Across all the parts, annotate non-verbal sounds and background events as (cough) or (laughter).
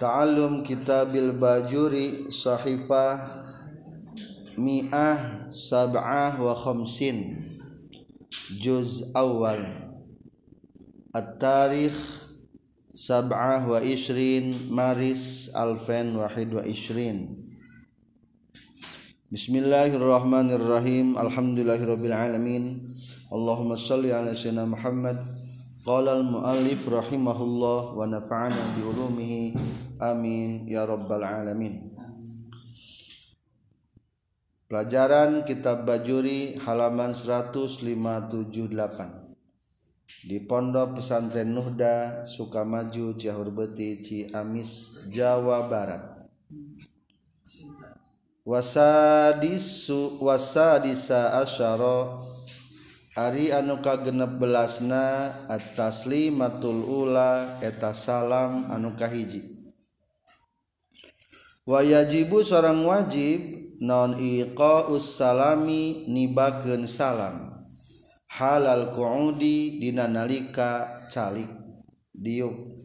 Ta'allum Kitabil Bajuri Sahifah Mi'ah Sab'ah wa Khamsin. Juz Awal. At-Tarikh Sab'ah wa Ishrin Maris Alfen Wahid wa Ishrin. Bismillahirrahmanirrahim. Alhamdulillahirrabbilalamin Allahumma salli ala sayyidina Muhammad Qala al-muallif rahimahullah wa nafa'ana bi ulumihi amin ya rabbal alamin Pelajaran Kitab Bajuri halaman 1578 di Pondok Pesantren Nuhda Sukamaju Ciahurbeti Ciamis Jawa Barat. Wasadisu wasadisa asyara Ari anu ka genep belasna atasli matul ula eta salam anu kahiji. Wa yajibu seorang wajib non iqa ussalami nibakeun salam. Halal qu'udi dina nalika calik diuk.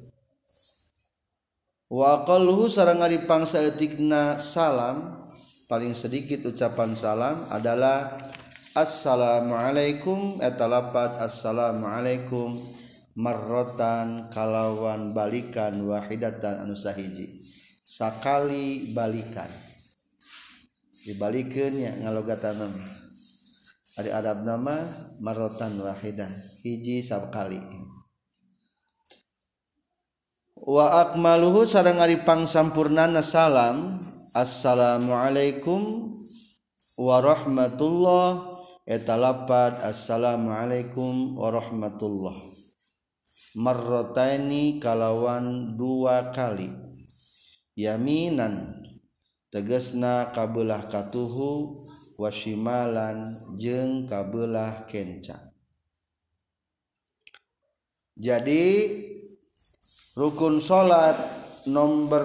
Wa qalhu sareng ari pangsaeutikna salam paling sedikit ucapan salam adalah Assalamualaikum eh, etalapat Assalamualaikum merotan kalawan balikan wahidatan anu sahiji. Sakali balikan. Dibalikan ya ngalogatan nama ada adab nama marotan wahidah hiji sakali wa akmaluhu sareng ari pangsampurnana salam. Assalamualaikum warahmatullahi lapad Assalamualaikum warahmatullah. Marrotaini kalawan dua kali. Yaminan tegesna kabelah katuhu wasimalan jeng kabelah kenca. Jadi rukun salat nomor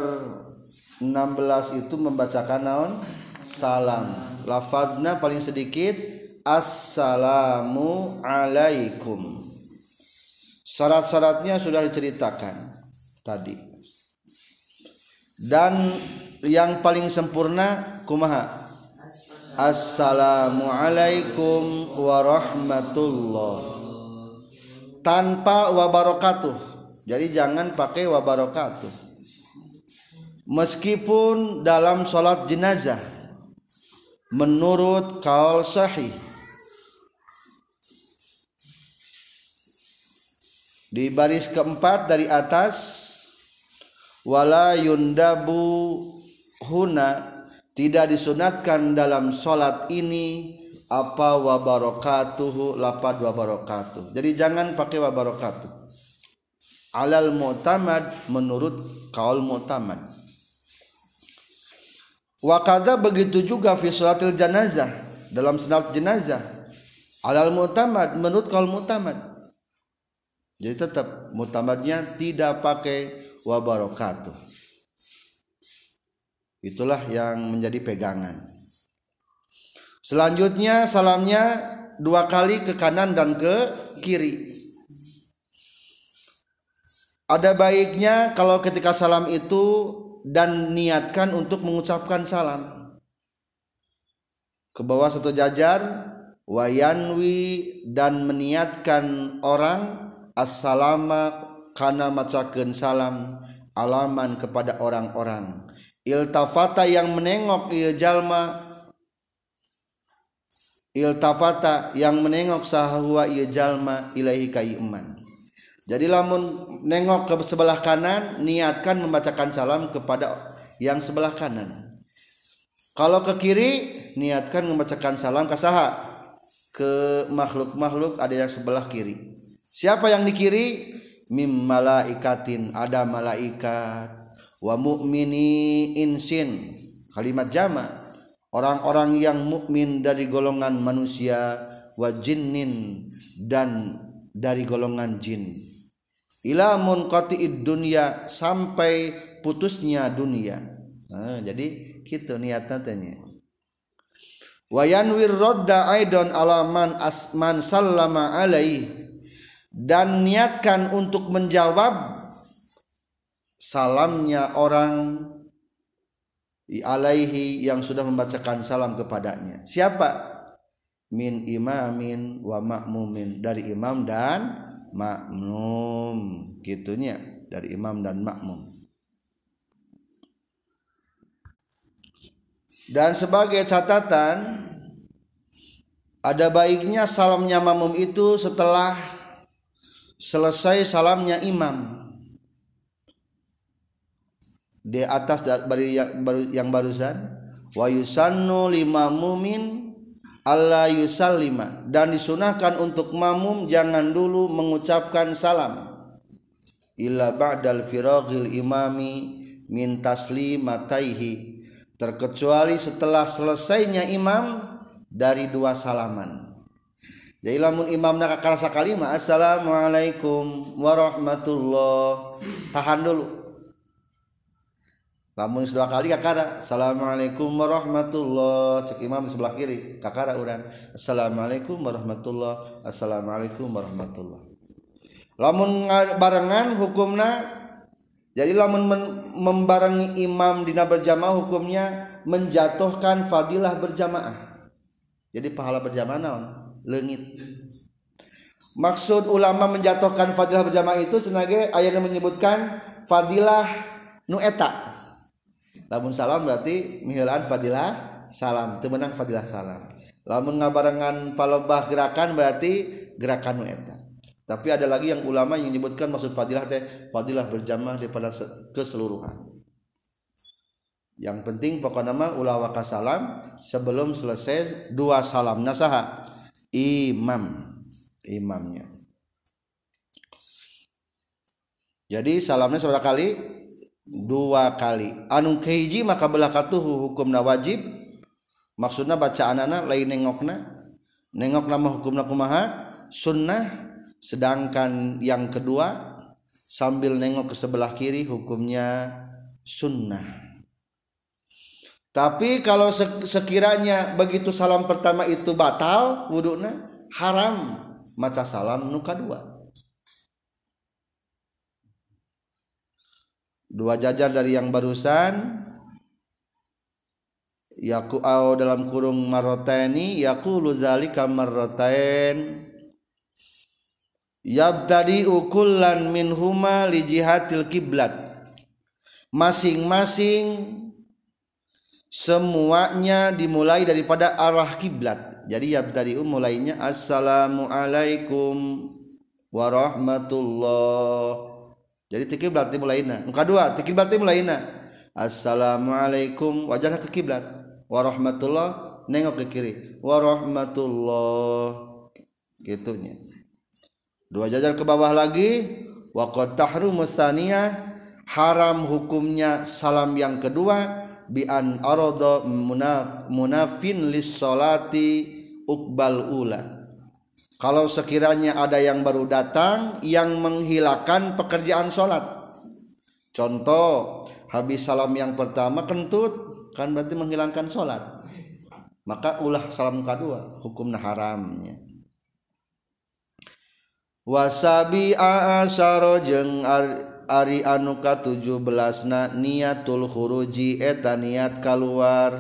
16 itu membacakan naon? Salam. Lafadzna paling sedikit Assalamu alaikum Syarat-syaratnya sudah diceritakan tadi. Dan yang paling sempurna kumaha? Assalamualaikum warahmatullah. Tanpa wabarakatuh. Jadi jangan pakai wabarakatuh. Meskipun dalam sholat jenazah menurut kaul sahih di baris keempat dari atas wala yundabu huna tidak disunatkan dalam solat ini apa wabarakatuh lapad wabarakatuh jadi jangan pakai wabarakatuh alal mu'tamad menurut kaul mu'tamad. Wakada begitu juga fi salatil janazah dalam salat jenazah. Alal mu'tamad menurut kaul mu'tamad jadi tetap mutamadnya tidak pakai wabarakatuh. Itulah yang menjadi pegangan. Selanjutnya salamnya dua kali ke kanan dan ke kiri. Ada baiknya kalau ketika salam itu dan niatkan untuk mengucapkan salam. Ke bawah satu jajar wayanwi dan meniatkan orang assalama kana macakeun salam alaman kepada orang-orang. Iltafata yang menengok ieu jalma. Iltafata yang menengok sahwa ieu jalma ilahi iman jadi lamun nengok ke sebelah kanan niatkan membacakan salam kepada yang sebelah kanan. Kalau ke kiri niatkan membacakan salam ke saha. Ke makhluk-makhluk ada yang sebelah kiri Siapa yang di kiri? Mim malaikatin ada malaikat. Wa mu'mini insin. Kalimat jama. Orang-orang yang mukmin dari golongan manusia wa jinnin dan dari golongan jin. Ila munqati'id dunya sampai putusnya dunia. Nah, jadi gitu niatnya tanya. Wa yanwir radda aidon alaman asman sallama alaihi dan niatkan untuk menjawab salamnya orang alaihi yang sudah membacakan salam kepadanya. Siapa? Min imamin wa makmumin dari imam dan makmum. Gitunya. Dari imam dan makmum. Dan sebagai catatan ada baiknya salamnya makmum itu setelah selesai salamnya imam. Di atas dari yang barusan wa yusannu lima mumin Allah yusallima. Dan disunahkan untuk mamum jangan dulu mengucapkan salam. Illa ba'dal firaghil imami min taslimataihi. Terkecuali setelah selesainya imam dari dua salaman jadi lamun imam nak karasa kalima assalamualaikum warahmatullah. Tahan dulu. Lamun dua kali kakara assalamualaikum warahmatullah. Cek imam di sebelah kiri kakara urang assalamualaikum warahmatullah. Assalamualaikum warahmatullah. Lamun barengan hukumna jadi lamun membarengi imam dina berjamaah hukumnya menjatuhkan fadilah berjamaah. Jadi pahala berjamaah naon lengit. Maksud ulama menjatuhkan fadilah berjamaah itu ayat yang menyebutkan fadilah nueta lamun salam berarti mihilan fadilah salam temenang fadilah salam. Lamun ngabarengan palobah gerakan berarti gerakan nueta tapi ada lagi yang ulama yang menyebutkan maksud fadilah teh fadilah berjamaah daripada keseluruhan. Yang penting pokok nama ulah salam sebelum selesai dua salam nasaha imam. Imamnya. Jadi salamnya seberapa kali? Dua kali. Anu keji maka belakatuhu hukumna wajib. Maksudnya baca anak lain nengokna. Nengok nama hukumna kumaha? Sunnah. Sedangkan yang kedua sambil nengok ke sebelah kiri hukumnya sunnah tapi kalau sekiranya begitu salam pertama itu batal wudhunya haram maca salam nuka dua dua jajar dari yang barusan yaku au dalam kurung maroteni yaku luzalika marotain yabtadi ukullan min huma li jihatil kiblat. Masing-masing semuanya dimulai daripada arah kiblat. Jadi yabtadi mulainya assalamu alaikum warahmatullah. Jadi tikiblat dimulaina yang kedua tikiblat dimulaina assalamualaikum wajah ke kiblat warahmatullah. Nengok ke kiri. Warahmatullah. Gitunya. Dua jajar ke bawah lagi waqad tahrumu haram hukumnya salam yang kedua bi an arada munafin lis salati ukbal ula. Kalau sekiranya ada yang baru datang yang menghilangkan pekerjaan sholat. Contoh habis salam yang pertama kentut kan berarti menghilangkan sholat. Maka ulah salam kedua hukumnya haramnya. Wasabi aasaro jeng ari anuka 17 na niatul huruji eta niat keluar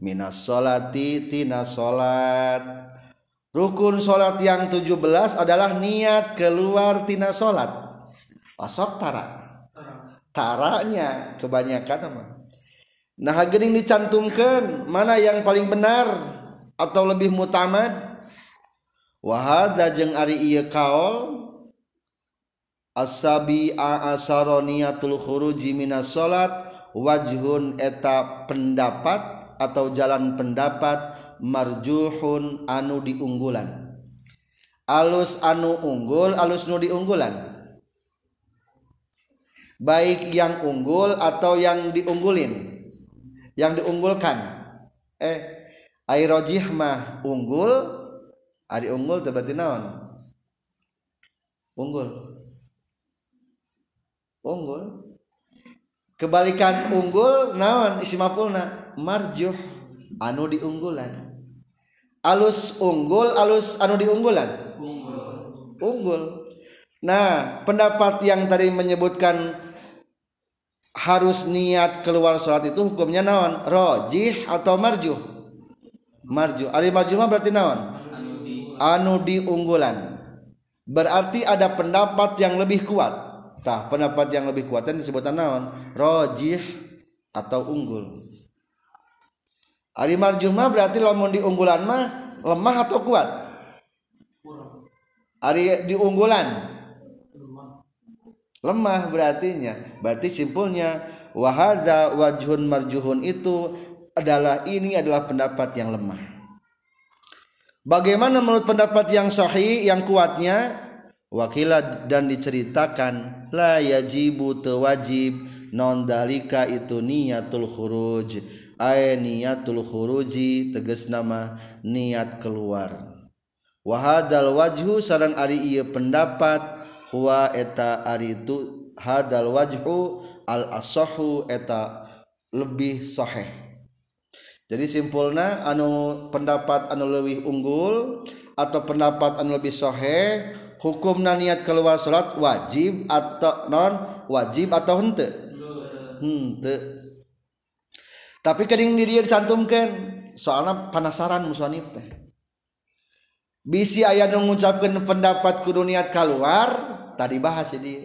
minas sholati tina sholat Rukun salat yang 17 adalah niat keluar tina salat. Pasok tara. Taranya kebanyakan apa? Nah, geuning dicantumkan mana yang paling benar atau lebih mutamad? Wahada jeung ari ieu kaol asabi a asaroniyatul khuruji minas salat wajhun eta pendapat atau jalan pendapat marjuhun anu diunggulan. Alus anu unggul alus nu diunggulan. Baik yang unggul atau yang diunggulin yang diunggulkan. Eh airojih mah unggul ari unggul tebati naon? Unggul unggul. Kebalikan unggul naon? Isi mapulna marjuh. Anu diunggulan. Alus unggul alus anu diunggulan? Unggul. Unggul. Nah pendapat yang tadi menyebutkan harus niat keluar salat itu hukumnya naon? Rojih atau marjuh? Marjuh. Ari marjuh mah berarti naon? Anu diunggulan. Berarti ada pendapat yang lebih kuat tah pendapat yang lebih kuat disebutkan naon? Rojih atau unggul. Ari marjuh mah berarti lamun diunggulan mah lemah atau kuat? Ari diunggulan. Lemah berartinya. Berarti simpulnya wahaza wajhun marjuhun itu adalah ini adalah pendapat yang lemah. Bagaimana menurut pendapat yang sahih yang kuatnya wakila dan diceritakan la yajibu tewajib non dalika itu niatul khuruj. Ay niatul khuruji tegas nama niat keluar. Wahadal wajhu sarang ari iya pendapat huwa eta ari itu hadal wajhu al asahu eta lebih sahih. Jadi simpulna anu pendapat anu lebih unggul atau pendapat anu lebih sahih hukum niat keluar salat wajib atau non wajib atau hente? Hente. Tapi kadang diri dicantumkan. Soalnya penasaran musonif teh. Bisi ayah mengucapkan pendapat kudu niat keluar tadi bahas jadi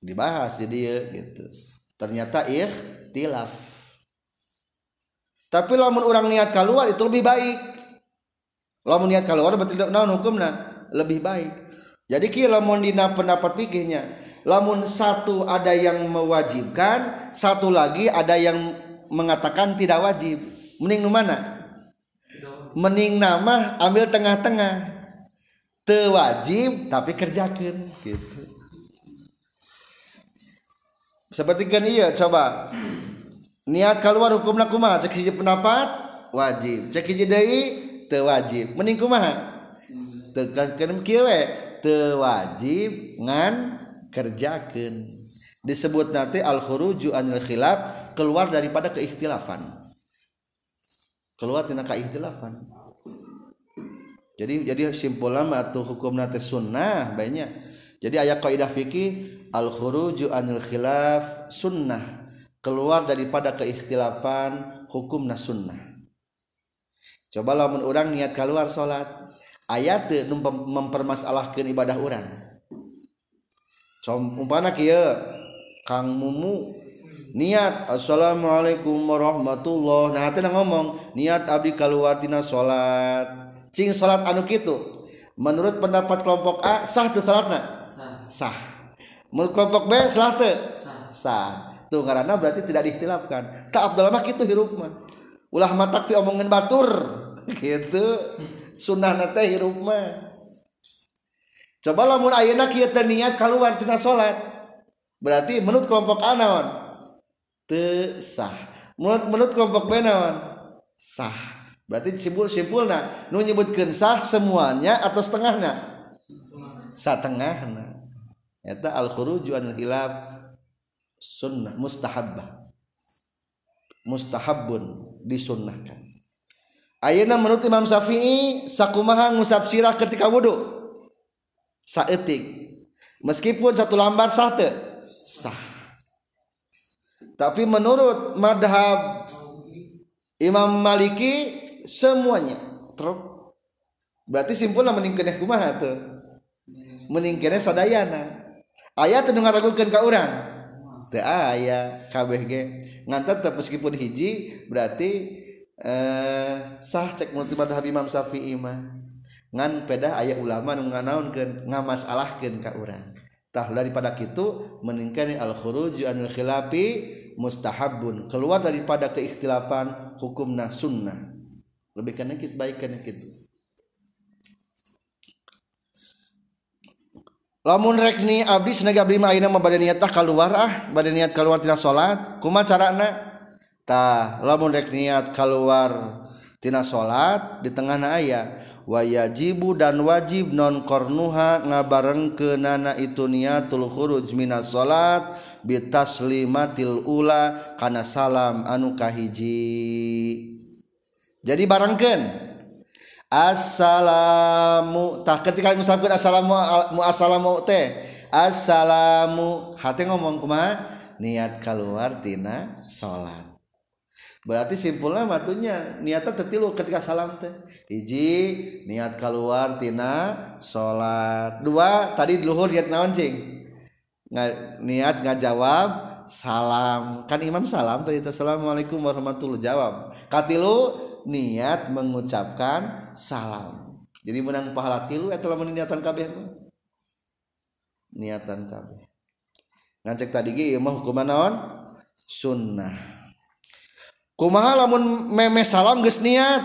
dibahas jadi ya gitu. Ternyata ikhtilaf. Tapi lamun orang niat keluar itu lebih baik lamun niat keluar berarti naon hukumna? Lebih baik. Jadi kira lamun dina pendapat pikirnya lamun satu ada yang mewajibkan satu lagi ada yang mengatakan tidak wajib. Mending nu mana? Mending nama ambil tengah-tengah. Wajib tapi kerjakan gitu. Seperti kan iya coba. Niat keluar hukum kumaha? Cek hiji pendapat wajib. Cek hiji deui teu wajib mending kumaha teu kieu we? Teu wajib ngan kerjakan disebut nanti al khuruju anil khilaf keluar daripada keikhtilafan. Keluar tina keikhtilafan jadi jadi simpul lama atau hukum nate sunnah banyak jadi ayat kaidah fikih al khuruju anil khilaf sunnah. Keluar daripada keikhtilafan hukum sunnah coba lamun orang niat keluar salat ayat mempermasalahkan ibadah orang umpana kia Kang Mumu niat Assalamualaikum warahmatullah nah hati ngomong niat abdi keluar tina salat cing salat anu kitu menurut pendapat kelompok A sah tuh salatna sah, sah. menurut kelompok B salah tuh sah. sah. Tuh karena berarti tidak diikhtilafkan tak abdul mah kitu hirup mah ulah matak fi omongin batur. gitu. Sunnah nate hirup mah. Coba lamun ayeuna kieu teu niat keluar tina salat berarti menurut kelompok A naon? Teu sah. Menurut menurut kelompok B naon? Sah. Berarti simpul simpulna. Nu nyebutkeun sah semuanya atau setengahna. Satengahna eta al khuruju anil hilaf sunnah mustahabbah. Mustahabun disunnahkan. Ayeuna menurut Imam Syafi'i sakumaha ngusap sirah ketika wudu? Saeutik. Meskipun satu lambar sah teu? sah. Tapi menurut madhab Imam Maliki semuanya truk. berarti simpulnya meningkatnya kumaha tuh Meningkatnya sadayana ayah teu ngaragukeun ka urang teu aya kabeh ge ngantar meskipun hiji berarti eh sah cek menurut madhab Imam Syafi'i mah. Ngan pedah ayah ulama nu nganaunkeun ngamasalahkeun ka urang. Tah daripada kitu meningkani al khuruju anil khilafi mustahabun keluar daripada keikhtilapan hukumna sunnah. Lebih kana kit baik kana kitu lamun rekni abdi senaga abdi mah ayeuna mah bade niat tah kaluar ah. Bade niat kaluar tina salat kumaha carana tah lamun rek niat keluar tina salat di tengah aya wayajibu dan wajib non kornuha ngabareng ke nana itu niatul khuruj minas salat bitaslimatil ula kana salam anu kahiji. Jadi barengkeun. Assalamu tak ketika ngucapkeun assalamu mu assalamu teh assalamu hati ngomong kumaha? Niat keluar tina salat berarti simpulnya matunya niatnya tertilu ketika salam teh. Hiji niat keluar tina salat dua tadi luhur niat naon cing niat nggak jawab salam. Kan imam salam tadi assalamualaikum warahmatullahi jawab. Katilu niat mengucapkan salam. Jadi menang pahala tilu itu lamun niatan kabeh niatan kabeh. Ngancek tadi ge mah hukuman naon? Sunnah kumaha lamun meme salam geus niat?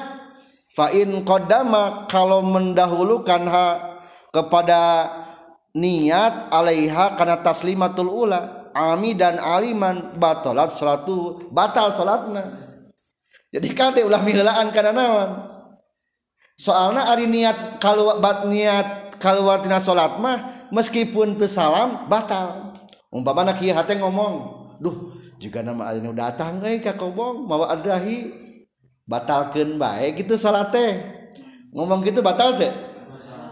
Fa in qaddama kalau mendahulukan ha kepada niat alaiha karena taslimatul ula ami dan aliman batalat salatu batal salatna. Jadi kade ulah miheulaan kana naon? Soalna ari niat kalau bat niat keluar tina salat mah meskipun teu salam batal. Umpamana kieu hate ngomong duh jika nama anu datang eh ka kobong mau adahi batalkan baik gitu salat teh. Ngomong gitu batal teh?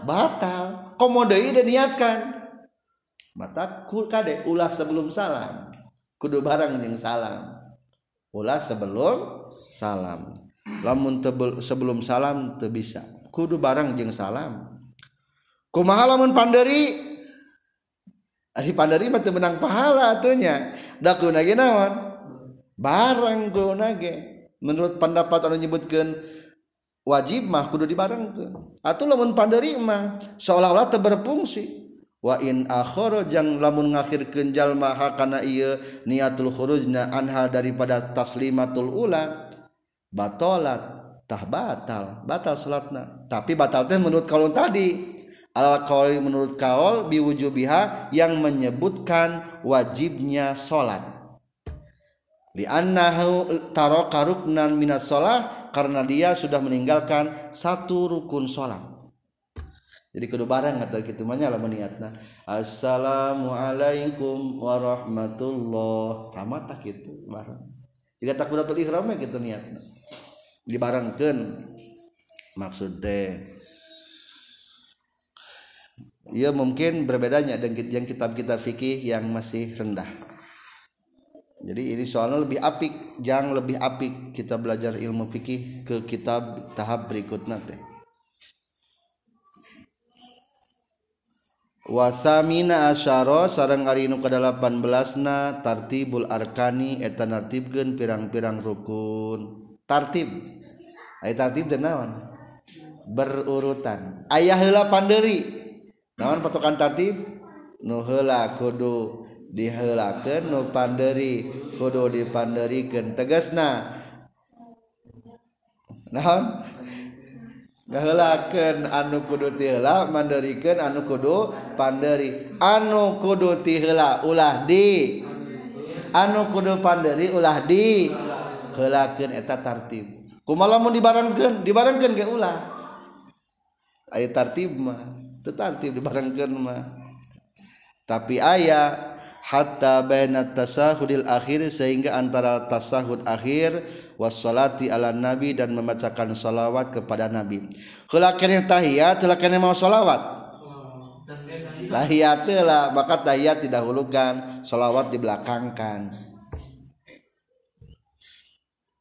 Batal. Komodo ide niatkan? Mata kade ulah sebelum salam. Kudu barang yang salam. Ulah sebelum salam. Lamun tebel, sebelum salam teu bisa. Kudu barang jeung salam. Kumaha lamun panderi Ari pandari mah teu menang pahala atunya. Da kuna ge naon? Barang kuna ge. Menurut pendapat anu nyebutkeun wajib mah kudu dibarengkeun. Atuh lamun pandari mah seolah-olah teu berfungsi. Wa in akhara jang lamun ngakhirkeun jalma hakana ieu niatul khurujna anha daripada taslimatul ula batalat tah batal batal salatna tapi batal teh menurut kalau tadi al qauli menurut kaul biwujubiha yang menyebutkan wajibnya salat di annahu taraka ruknan minas shalah karena dia sudah meninggalkan satu rukun salat jadi kudu barang ngatur kitu mah lamun niatna assalamualaikum warahmatullah. Tamat tak kitu barang jika takbiratul ihram kitu niatna. Dibarengkeun. Maksud teh ya mungkin berbedanya dengan yang kitab-kitab fikih yang masih rendah. Jadi ini soalnya lebih apik jangan lebih apik kita belajar ilmu fikih ke kitab tahap berikutnya teh. Wasamina asyara sarang ari nu ke-18 na tartibul arkani eta nartibkeun pirang-pirang rukun. Tartib. Aya tartib dan naon? Berurutan. Aya heula panderi naon patokan tartib? Nu heula kudu dihelakeun nu panderi kudu dipanderikeun tegasna. Naon? Ngahelakeun anu kudu tiheula manderikeun anu kudu panderi. Anu kudu tiheula ulah di. Anu kudu panderi ulah di. Heulakeun eta tartib. Kumaha lamun dibarengkeun? Dibarengkeun ge ulah. Ari tartib mah. Tertartib dibarengkeun mah. Tapi ayah hatta baina tasahudil akhir sehingga antara tasahud akhir wassalati ala nabi dan membacakan salawat kepada nabi. Heula keneh tahiyat heula mau salawat? Tahiyat lah maka tahiyat didahulukan salawat dibelakangkan.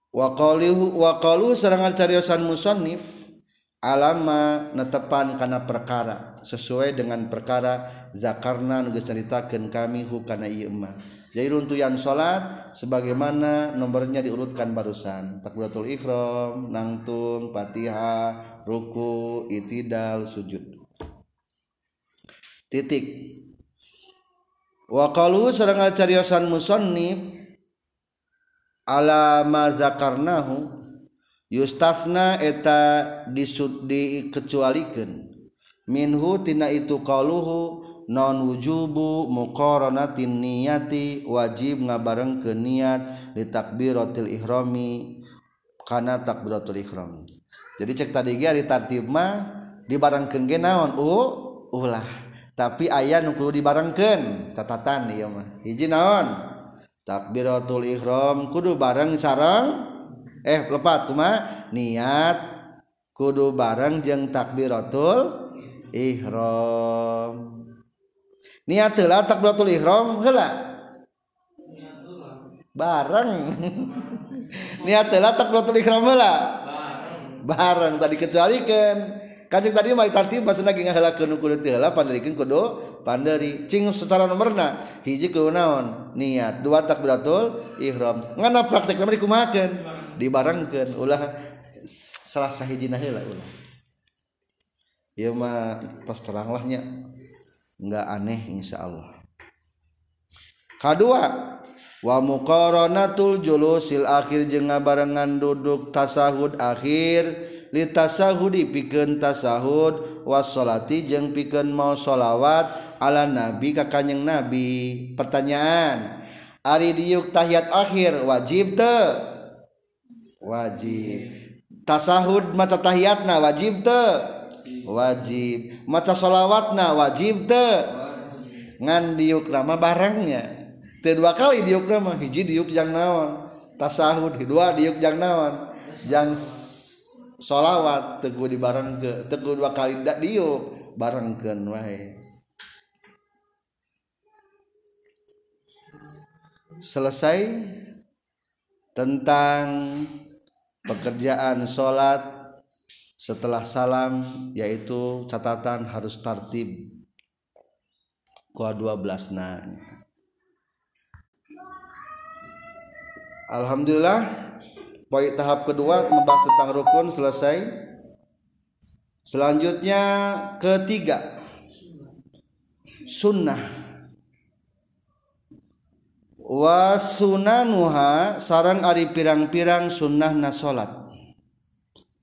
Wa qaluhu wa qalu sarangan cariosan musannif alama netepan karena perkara sesuai dengan perkara zakarna nugas ceritakan kami hukana iya emah jadi runtuyan sholat sebagaimana nomornya diurutkan barusan. Takbiratul ikhram nangtung fatihah ruku itidal sujud. Titik. Wa qalu sareng cariosan musannif ala ma zakarnahu Yustafna eta disud dikecualikan minhu tina itu qaluhu non wujubu muqaranatin niyati wajib ngabareng ke niat di takbiratil ihrami kana takbiratul ihram. Jadi cek tadi ge ari tartib mah dibarengkeun ge naon? U ulah. Tapi aya nu kudu dibarengkeun catatan ieu mah. Hiji naon? Takbiratul ihram kudu bareng sareng eh lepat kuma niat kudu bareng jeng takbiratul ihram. Niat telah takbiratul ihram heula. Bareng. (laughs) Niat telah takbiratul ihram heula. Bareng. Tadi kecualikan. Kacik tadi mah tartib bahasa lagi ngahelakeun kudu teu heula panderikeun kudu pandari cing secara nomorna hiji kunaon niat. Dua takbiratul ihram. Ngana praktek mah dikumahakeun dibarengkeun. Ulah salah sahijina heula ulah. Ieu mah tos terang lahnya enggak aneh insyaallah kedua wa muqaranatul julusil akhir jeung ngabarengan duduk tasahud akhir li tasahudi pikeun tasahud wassolati jeung pikeun mau sholawat ala nabi ka nabi. Pertanyaan ari diuk tahiyat akhir wajib teu wajib. Tasahud maca tahiyatna wajib teu wajib. Maca sholawatna wajib teu. Ngan diuk nama barangnya teu dua kali diuk nama hiji diuk jang naon. Tasahud dua diuk jang naon. Jang sholawat teguh di bareng ke teguh dua kali dak diuk barengkeun wae. Selesai tentang pekerjaan sholat setelah salam yaitu catatan harus tertib kuah 12 nah Alhamdulillah poin tahap kedua membahas tentang rukun selesai. Selanjutnya ketiga sunnah. Wa sunanuha sarang ari pirang-pirang sunnah na salat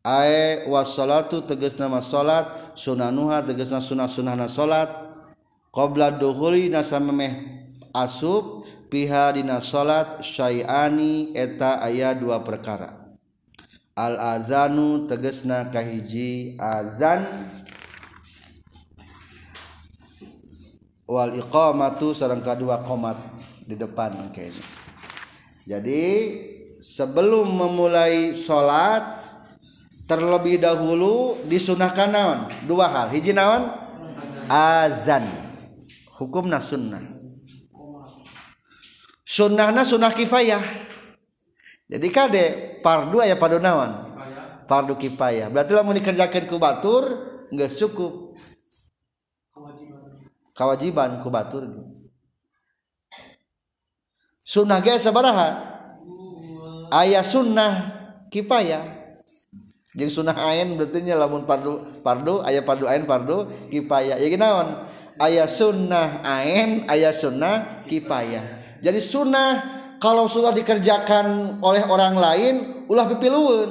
ae wassalatu teges nama salat. Sunanuha tegesna sunah sunahna salat. Qabla duhuli nasa memeh asub piha dina salat syai'ani eta aya dua perkara. Al azanu tegesna kahiji azan. Wal iqamatu sareng kadua qomat di depan kayaknya. Jadi sebelum memulai sholat terlebih dahulu disunahkan naon? Dua hal. Hiji naon? Azan. Hukumna sunnah. Sunnahna sunnah kifayah. Jadi kade fardu aya fardu naon? Fardu kifayah. Berarti lamun dikerjakeun ku batur geus cukup. Kewajiban ku batur. Sunnah ge sabaraha? Aya sunnah kifayah jeung sunnah ain berarti nya lamun pardu pardu aya pardu ain pardu kipayah ya ginaon aya sunnah ain aya sunnah kipayah jadi sunnah kalau sudah dikerjakan oleh orang lain ulah pipiluun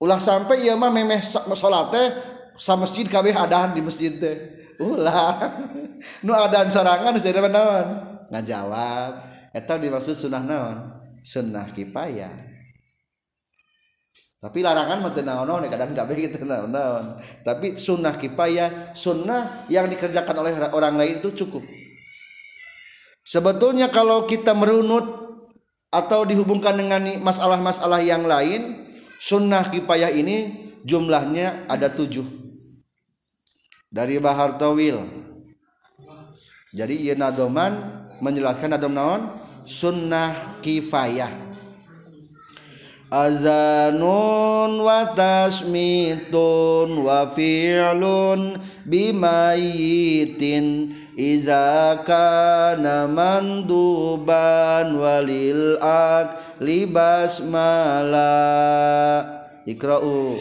ulah sampai ieu mah memeh salat teh sa masjid kabeh adahan di masjid teh. Ulah. (laughs) Nu adahan sorangan geus naon? Ngajawab. Eta dimaksud sunnah naon? Sunnah kipayah tapi larangan mah teu naon-naon kadang kabeh gitu naon-naon tapi sunnah kifayah sunnah yang dikerjakan oleh orang lain itu cukup Sebetulnya kalau kita merunut atau dihubungkan dengan masalah-masalah yang lain, sunnah kipayah ini jumlahnya ada tujuh dari Bahar Tawil. Jadi ia nadoman menjelaskan nadom naon sunnah kifayah. Azanun wa tasmitun wa fi'lun bimayitin Iza kana manduban walil ak libas mala ikra'u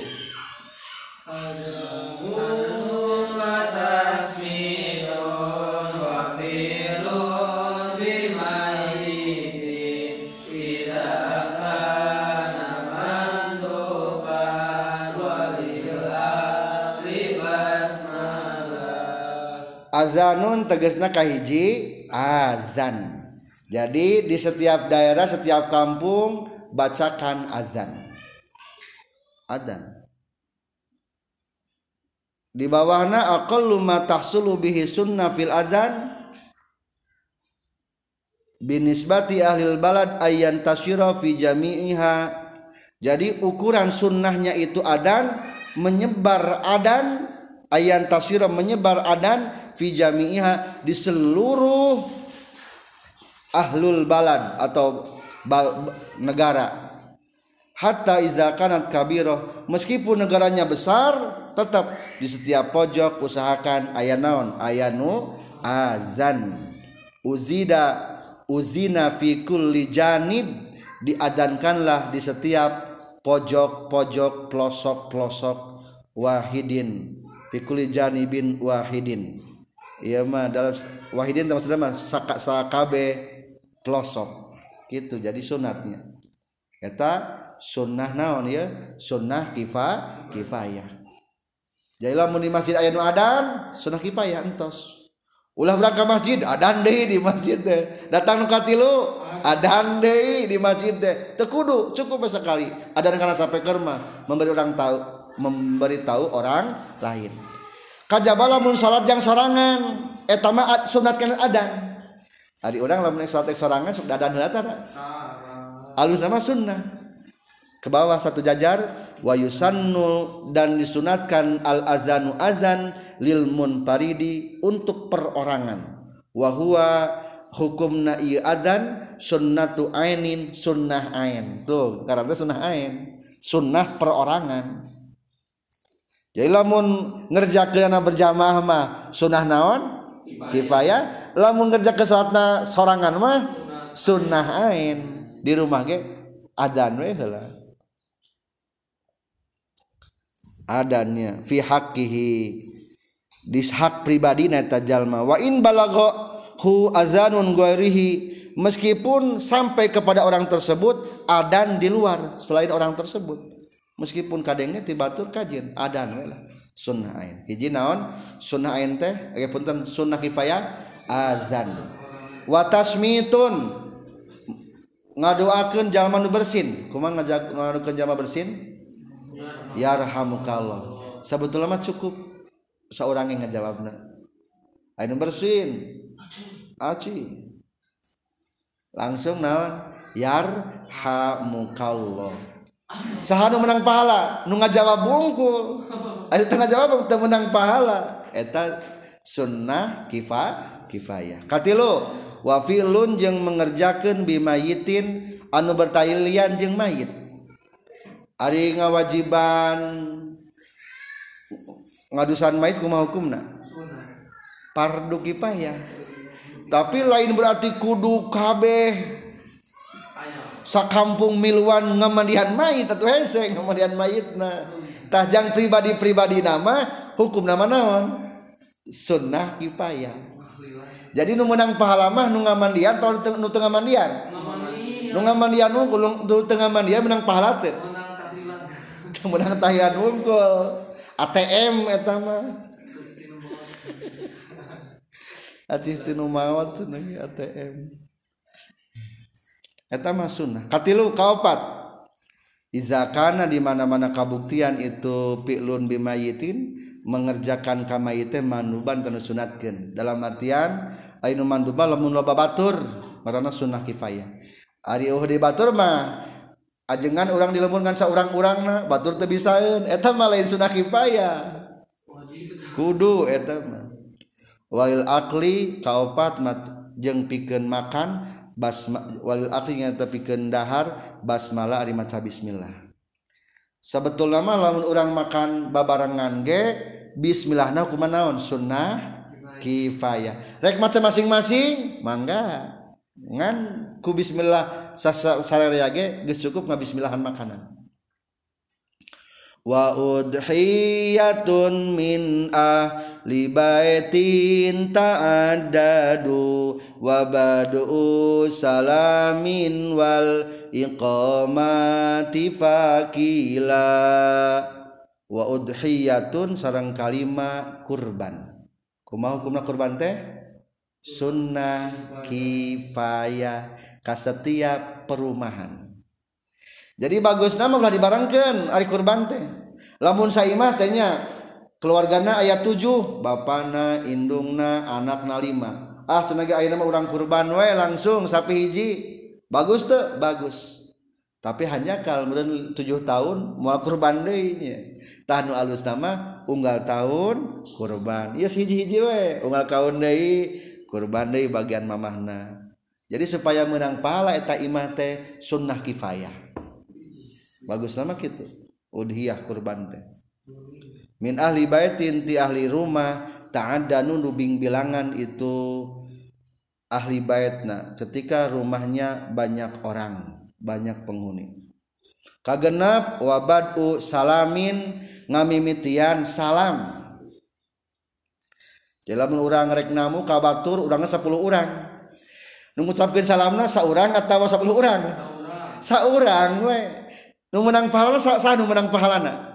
azanun tegesna kahiji azan. Jadi di setiap daerah setiap kampung bacakan azan. Adzan di bawahna aqallu ma tahsulu bihi sunnah fil adzan binisbati ahlil balad ayyan tasyira fi jami'iha. Jadi ukuran sunnahnya itu adan menyebar adan ayan tasira menyebar adan fijamiha di seluruh ahlul balad atau bal, negara. Hatta iza kanat kabiroh meskipun negaranya besar tetap di setiap pojok usahakan ayah naon? Ayanu azan. Uzida uzina fi kulli janib diadankanlah di setiap pojok-pojok pelosok-pelosok wahidin. Fi kulli janibin wahidin iya mah dalam wahidin maksudnya mah saka sakabe pelosok. Gitu jadi sunatnya kata sunnah naon ya sunnah kifa kifayah. Jadi lamun di masjid ayat adan sunnah kifayah entos. Ulah berangkat masjid adan deh di masjid deh datang nukati lu adan deh di masjid deh tekudu cukup sekali adan karena sampai kerma memberi orang tahu memberi tahu orang lain kajabalamun salat yang sorangan. Eh, Etama sunat kana adan. Ari orang lamun salat sorangan sok dadan heula tara. Alus sama sunnah. Ke bawah satu jajar wa yusannul dan disunatkan al azanu azan lil munfaridi untuk perorangan. Wa huwa hukumna ieu adzan sunnatu ainin sunnah ain. Tuh karena sunnah ain. Sunnah perorangan. Jadi lamun ngerjakeun berjamaah mah sunnah naon? Kifayah. Lamun ngerjakeun salatna sorangan mah sunnah ain. Di rumah ge adan we heula. Adannya fi haqqihi. Di hak pribadi neta jalma wa in balagha hu azanun ghairihi. Meskipun sampai kepada orang tersebut adan di luar selain orang tersebut meskipun kadenge tibatur kajin adan we lah. Sunnah ain. Hiji naon? Sunnah ain teh aya punten sunnah kifayah azan. Wa tasmitun. Ngadoakeun jalma nu bersin. Kumaha ngajak ngadoakeun jalma bersin? Yarhamukallah. Sebetulnya mah cukup. Seorang yang ngejawabna ayeuna bersin? Aci. Langsung naon? Yarhamukallah. sahanu menang pahala nu ngajawab bungkul. Ada tengah jawab teu menang pahala. Eta sunnah kifa kifayah. Katilu wa filun jeung mengerjakeun bimayitin anu bertailian jeung mayit. Ari ngawajiban ngadusan mayit kumaha hukumna? Fardu kifayah. Tapi lain berarti kudu kabeh. sakampung miluan ngemandihan mayit atau hese ngemandihan mayit tah tajang pribadi pribadi nama hukum nama naon? Sunnah ipaya jadi nu menang pahala mah nu ngamandian atau nu tengah mandian nu ngamandian unggul nu tengah mandian menang pahala teh. Menang tahilan unggul ATM eta mah. Acis tinu mawat ATM eta mah sunnah. Katilu kaopat. Izakana di mana mana kabuktian itu pi'lun bimayitin mengerjakan kamayite manduban tanu sunatkeun dalam artian ainu manduba lamun loba batur marana sunnah kifayah. Ari uh di batur mah ajengan orang dilemunkan saurang-urangna batur teu bisaeun. Eta mah lain sunnah kifayah. Kudu eta mah. Walil akli kaopat jeung pikeun makan basmawalnya tapi kendahar ari maca Bismillah. Sebetul mah lamun orang makan babarengan ge Bismillah nah kumanaon sunnah kifayah. Rek maca masing-masing mangga. Ngan ku Bismillah sasaraya ge geus cukup ngabismillahan makanan. Wa udhiyatun min ahli baitin ta'addadu wa badu salamin wal iqamati fakila. Wa udhiyatun sarang kalima kurban. Kumaha hukumna kurban teh? Sunnah kifayah ka setiap perumahan jadi bagus nama ulah dibarengkeun hari kurban teh. Lamun saimah tehnya keluargana ayat 7 bapana indungna anakna lima. Ah tenaga ayah nama orang kurban we langsung sapi hiji. Bagus tuh bagus. Tapi hanya kalau kemudian tujuh tahun mual kurban dehnya tahnu alus nama unggal tahun kurban. Yes hiji hiji we unggal kaun deui kurban deui bagian mamahna. Jadi supaya menang pahala eta imah teh sunnah kifayah. bagus nama gitu udhiyah kurban teh. Min ahli baitin ti ahli rumah ta'adanu nubing bilangan itu ahli baitna. Ketika rumahnya banyak orang banyak penghuni. Kagenap wabadu salamin ngamimitian salam. Dalam orang rek namu kabatur urangnya 10 orang mengucapkan salamna saurang atau sepuluh orang saurang. We nu menang pahala sa, sa nu menang pahalana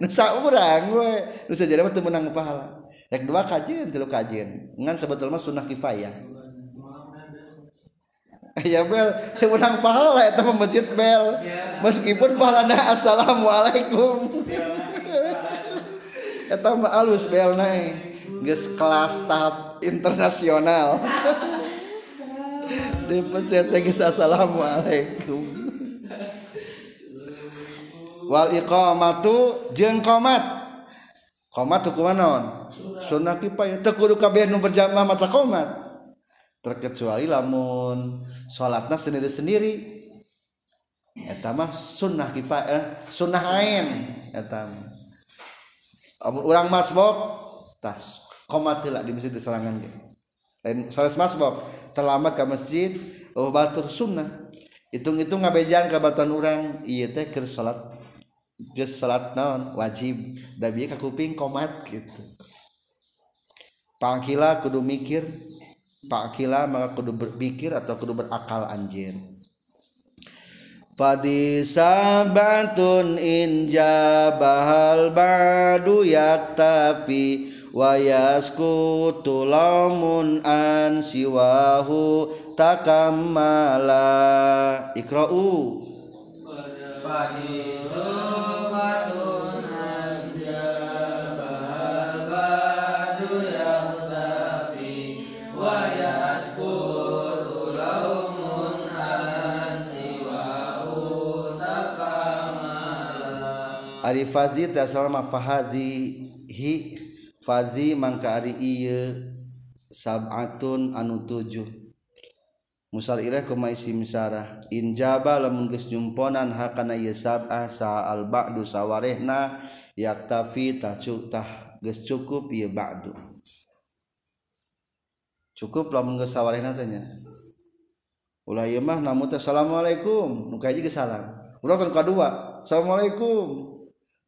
nu saurang we nu sajada mah teu menang pahala. Rek dua kajian tilu kajian. Ngan sebetulnya sunnah kifayah. (laughs) Ya bel. Temenang pahala itu masjid bel. Meskipun pahala (laughs) assalamualaikum. (laughs) Itu mah alus bel naik ges kelas tahap internasional. Dipencet geus assalamualaikum wal iqamatu jeung qomat qomat hukuman naon sunnah. Kifayah teu kudu kabeh nu berjamaah maca qomat terkecuali lamun salatna sendiri-sendiri. Eta mah sunnah kipa eh, sunnah ain eta urang masbok tas komat lah di masjid di serangan ge. Lain salat masbok terlambat ke masjid oh batur sunnah. Hitung-hitung ngabejan ka batuan urang ieu teh keur salat geus salat naon wajib. Da bieu ka kuping komat gitu. Pangkila kudu mikir Pak Kila maka kudu berpikir atau kudu berakal anjir. Fadi sabatun inja bahal badu yaktafi wayasku tulamun an siwahu takamala ikra'u Ari fazi selama fahazi hi fazi mangka ari sab'atun anu tujuh musal ilah kuma isim sarah injaba lamun geus jumponan hakana ieu sab'ah sa al ba'du sawarehna. Yaktafi tacu tah geus cukup ieu ba'du. Cukup lamun geus sawarehna teh nya. Ulah ieu mah namun teh assalamualaikum. Nu kaji geus salam. Ulah kan kadua. Assalamualaikum.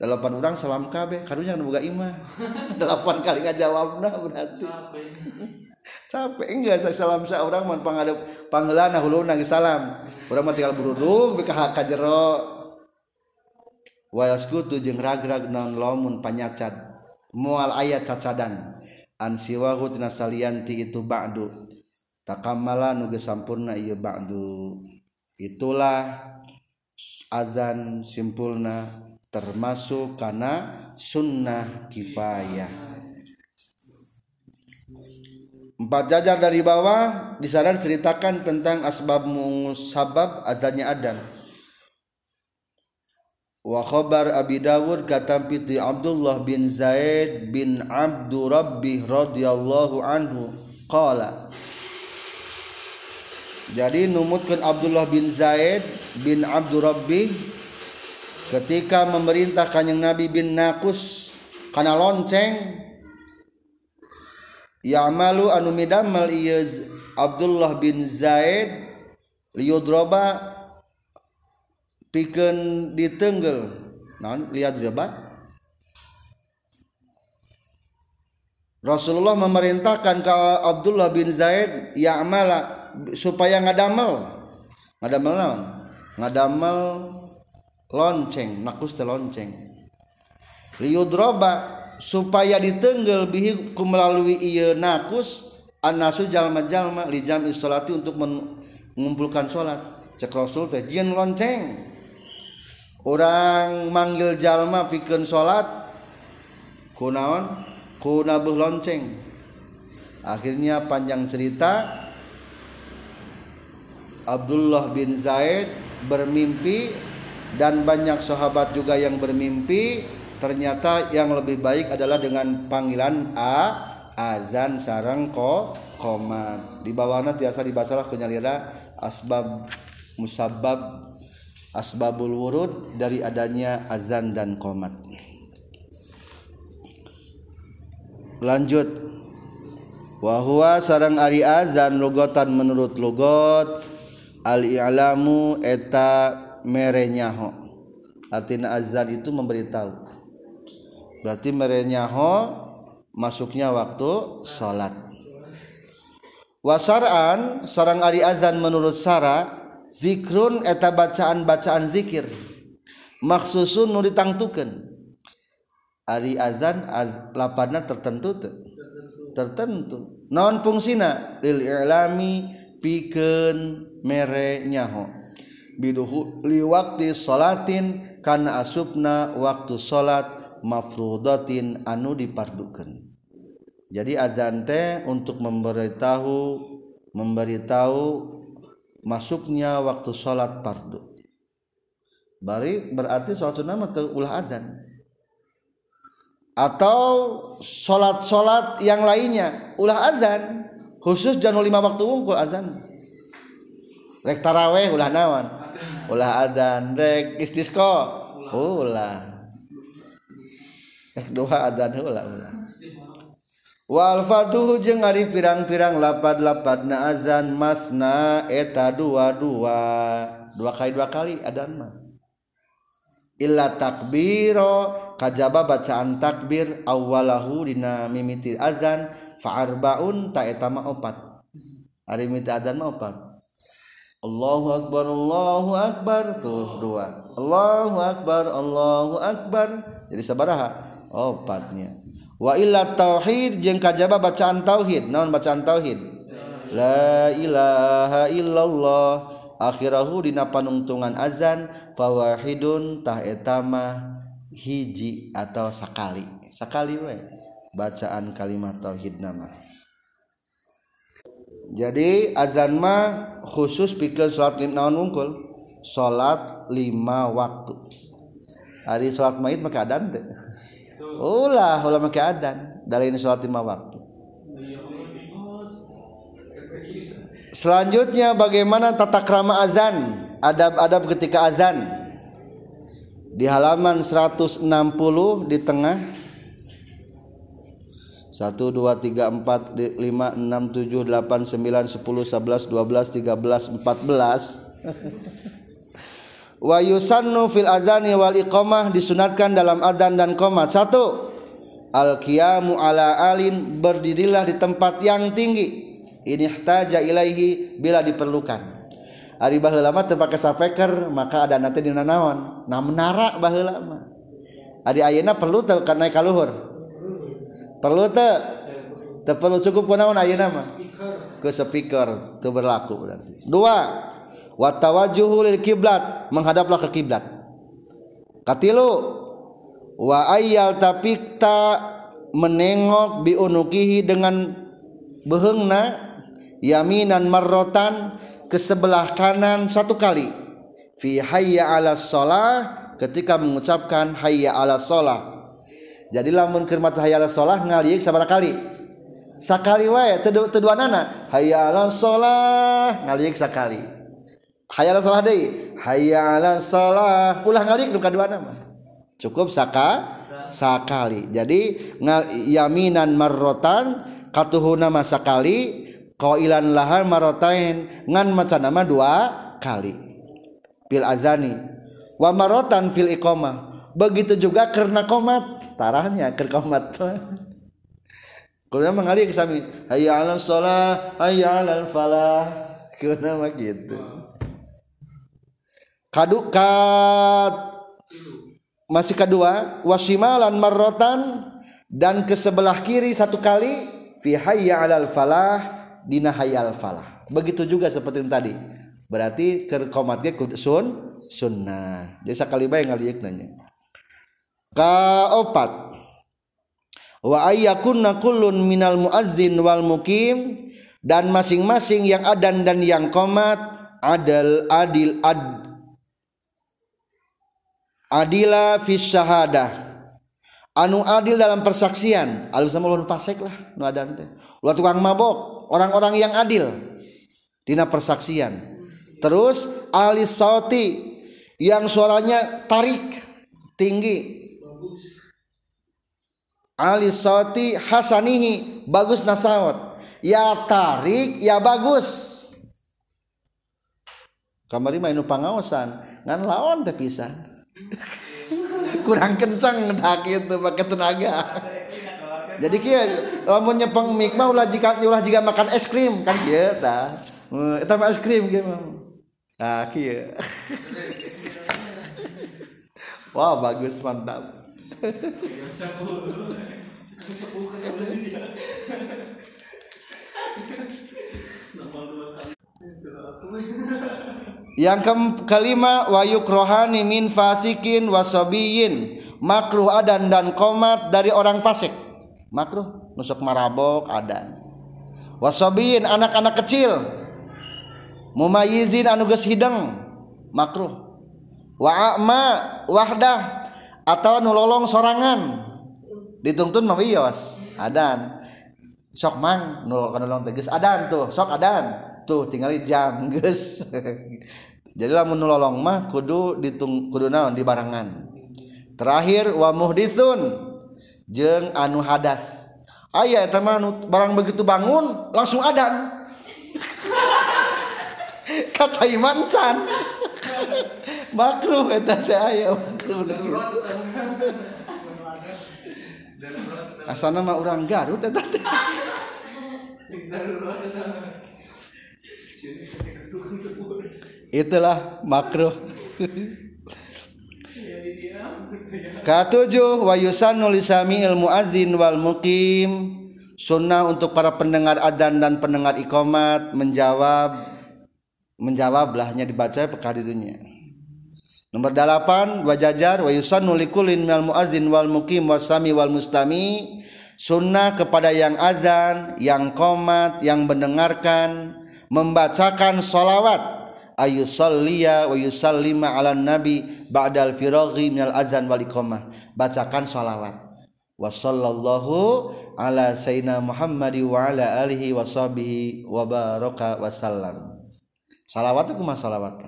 Delapan orang salam karunya kan buka imah. (laughs) Delapan kali nggak jawab nah berarti capek enggak saya salam saya orang man pangadep nah huluna nangis salam. Urang mah tinggal buruduk bika ka jero. Wa jeng jeung ragrag non lamun panyacat moal ayat cacadan. An siwahu tina salianti itu ba'du. Takamala nu geus sampurna ieu ba'du. Itulah azan simpulna termasuk karena sunnah kifayah. Empat jajar dari bawah di sana diceritakan tentang asbab musabab azannya adan. Wa khabar Abi Dawud kata piti Abdullah bin Zaid bin Abdu Rabbi radhiyallahu anhu qala. Jadi numutkan Abdullah bin Zaid bin Abdu Rabbi ketika memerintah kanjeng Nabi bin Nakus karena lonceng Ya'malu anu midamel ieu Abdullah bin Zaid liyudroba pikeun ditenggel. Naon lihat riba? Rasulullah memerintahkan ke Abdullah bin Zaid ya'mala supaya ngadamel. Ngadamel naon? Ngadamel lonceng, nakus teh lonceng. Liyudroba supaya ditenggel bihiku melalui iya nakus anasu jalma-jalma li jam istolati untuk mengumpulkan sholat. Cek rasul teh jin lonceng. Orang manggil jalma pikeun sholat kunaon kunabuh lonceng. Akhirnya panjang cerita Abdullah bin Zaid bermimpi dan banyak sahabat juga yang bermimpi ternyata yang lebih baik adalah dengan panggilan a azan sarang ko komat. Di bawahnya tiasa dibasalah kunyalira asbab musabab asbabul wurud dari adanya azan dan komat. Lanjut. Wahwa sarang ari azan lugotan menurut lugot al i'lamu eta merenyaho. Artinya azan itu memberitahu berarti merenyaho masuknya waktu salat wasaraan sarang Ari azan menurut Sara zikrun eta bacaan-bacaan zikir. Maksusun nu ditangtukeun. Ari azan az, lapana tertentu te. tertentu. Non fungsina? Lil ilami pikeun mere nyaho biduhu liwakti salatin kana asupna waktu salat mafrudatin anu dipardukeun. Jadi azan teh untuk memberitahu memberitahu masuknya waktu salat fardu. Bari berarti salat sunnah ulah azan. Atau salat-salat yang lainnya ulah azan. Khusus jangan lima waktu wungkul azan. Rek taraweh ulah nawan ulah azan rek istisqa. Ulah rek doa azan ulah Wal fatuhu jeung ari pirang-pirang lapad-lapad na azan masna eta dua dua dua kali dua kali adan mah. Illa takbiro kajaba bacaan takbir awalahu dina mimiti azan fa arbaun ta eta mah opat. Ari mimiti azan mah opat. Allahu akbar Allahu akbar tuh dua. Allahu akbar Allahu akbar. Jadi sabaraha opatnya wa illa tauhid jeung kajaba bacaan tauhid. Naon bacaan tauhid? La ilaha illallah. Akhirahu dina panungtungan azan fawahidun tah etama hiji atau sakali. Sakali we bacaan kalimat tauhid nama. Jadi azan mah khusus pikeun salat lima naon wungkul? Salat lima waktu. Hari salat maid maka adan teh ulah ulah make adan. Dari ini sholat lima waktu. Selanjutnya bagaimana tata krama azan? Adab-adab ketika azan. Di halaman 160 di tengah. 1 2 3 4 5 6 7 8 9 10 11 12 13 14 wa yusannu fil adzani wal iqamah disunatkan dalam adzan dan qomat satu al qiyamu ala alin berdirilah di tempat yang tinggi. Ini ihtaja ilaihi bila diperlukan. Ari baheula mah teu pake sapeker maka ada nanti dina naon na menara baheula mah. Ari ayeuna perlu teu ka naik ka luhur? Perlu teu? Teu perlu cukup kunaon ayeuna mah? Ke speaker. Teu berlaku berarti. Dua wa tawajjuhu lil kiblat. Menghadaplah ke kiblat. Katilu wa ayyal tapikta menengok bi unukihi dengan beheungna yaminan marrotan ke sebelah kanan satu kali. Fi hayya ala sholah ketika mengucapkan hayya ala sholah. Jadi lamun keur maca hayya ala sholah ngaliuk sabaraha kali. Sakali wae teu teu nana hayya ala sholah ngaliuk sakali hayya ala salah deui hayya ala salah. Ulah ngalik nu kadua nama cukup saka sakali. Jadi ngal yaminan marrotan katuhuna nama sakali qailan laha marrotain ngan maca nama dua kali. Fil azani. Wa marotan fil iqamah. Begitu juga karena komat. Tarahnya ker komat Kalau mengalir ke sami hayya ala salah hayya ala falah (laughs) kuna gitu kadukat masih kedua wasimalan marrotan dan ke sebelah kiri satu kali fi hayya alal falah dina hayya al falah. Begitu juga seperti yang tadi. Berarti ke komatnya sun sunnah. Jadi sekali bae ngaliuk nanya ka opat. Wa ayyakunna kullun minal muazzin wal mukim dan masing-masing yang adan dan yang komat adal adil ad adila fis syahadah. Anu adil dalam persaksian. Alus sama ulun pasek lah nu adan teh. Ulah tukang mabok orang-orang yang adil. Dina persaksian. Terus alis sauti yang suaranya tarik tinggi. Alis sauti hasanihi bagus nasawat ya tarik ya bagus. Kamari mainu pangaosan ngan lawan teh pisan. (laughs) kurang kencang tak itu pakai tenaga. Jadi kia lamun nyepeng mik mah ulah jika ulah jika makan es krim kan kieu tah eta mah es krim kieu mah. Nah kieu (laughs) wah bagus mantap (laughs) yang ke kelima wayuk rohani min fasikin wasobiyin makruh adan dan komat dari orang fasik. Makruh nusuk marabok adan. Wasobiyin anak-anak kecil. Mumayizin anuges hidang makruh. Wa'ama wahdah atau nulolong sorangan. Dituntun mawiyos adan. Sok mang nulolong tegas adan tuh sok adan tuh tinggal jam guys lamun (laughs) menolong mah kudu ditung kudu naon di barangan terakhir wa muhdisun jeng anu hadas. Aya eta mah barang begitu bangun langsung adan. (laughs) Kacai mancan (laughs) makruh eta teh aya makruh. Asana mah urang Garut eta teh. Itulah makruh. Ketujuh wa yusannu lisami'il muadzin wal mukim sunnah untuk para pendengar adzan dan pendengar iqamat menjawab menjawablahnya dibaca perkara itunya. Nomor 8 wajajar wa yusannu likulin minal muadzin wal mukim wasami wal mustami sunnah kepada yang azan, yang komat, yang mendengarkan membacakan solawat. Ayusalliya wa yusallima ala nabi ba'dal firaghi minal azan wal iqamah. Bacakan salawat wa sallallahu ala sayyidina Muhammad wa ala alihi wa sahbihi wa baraka wa sallam. Salawat itu mah salawat.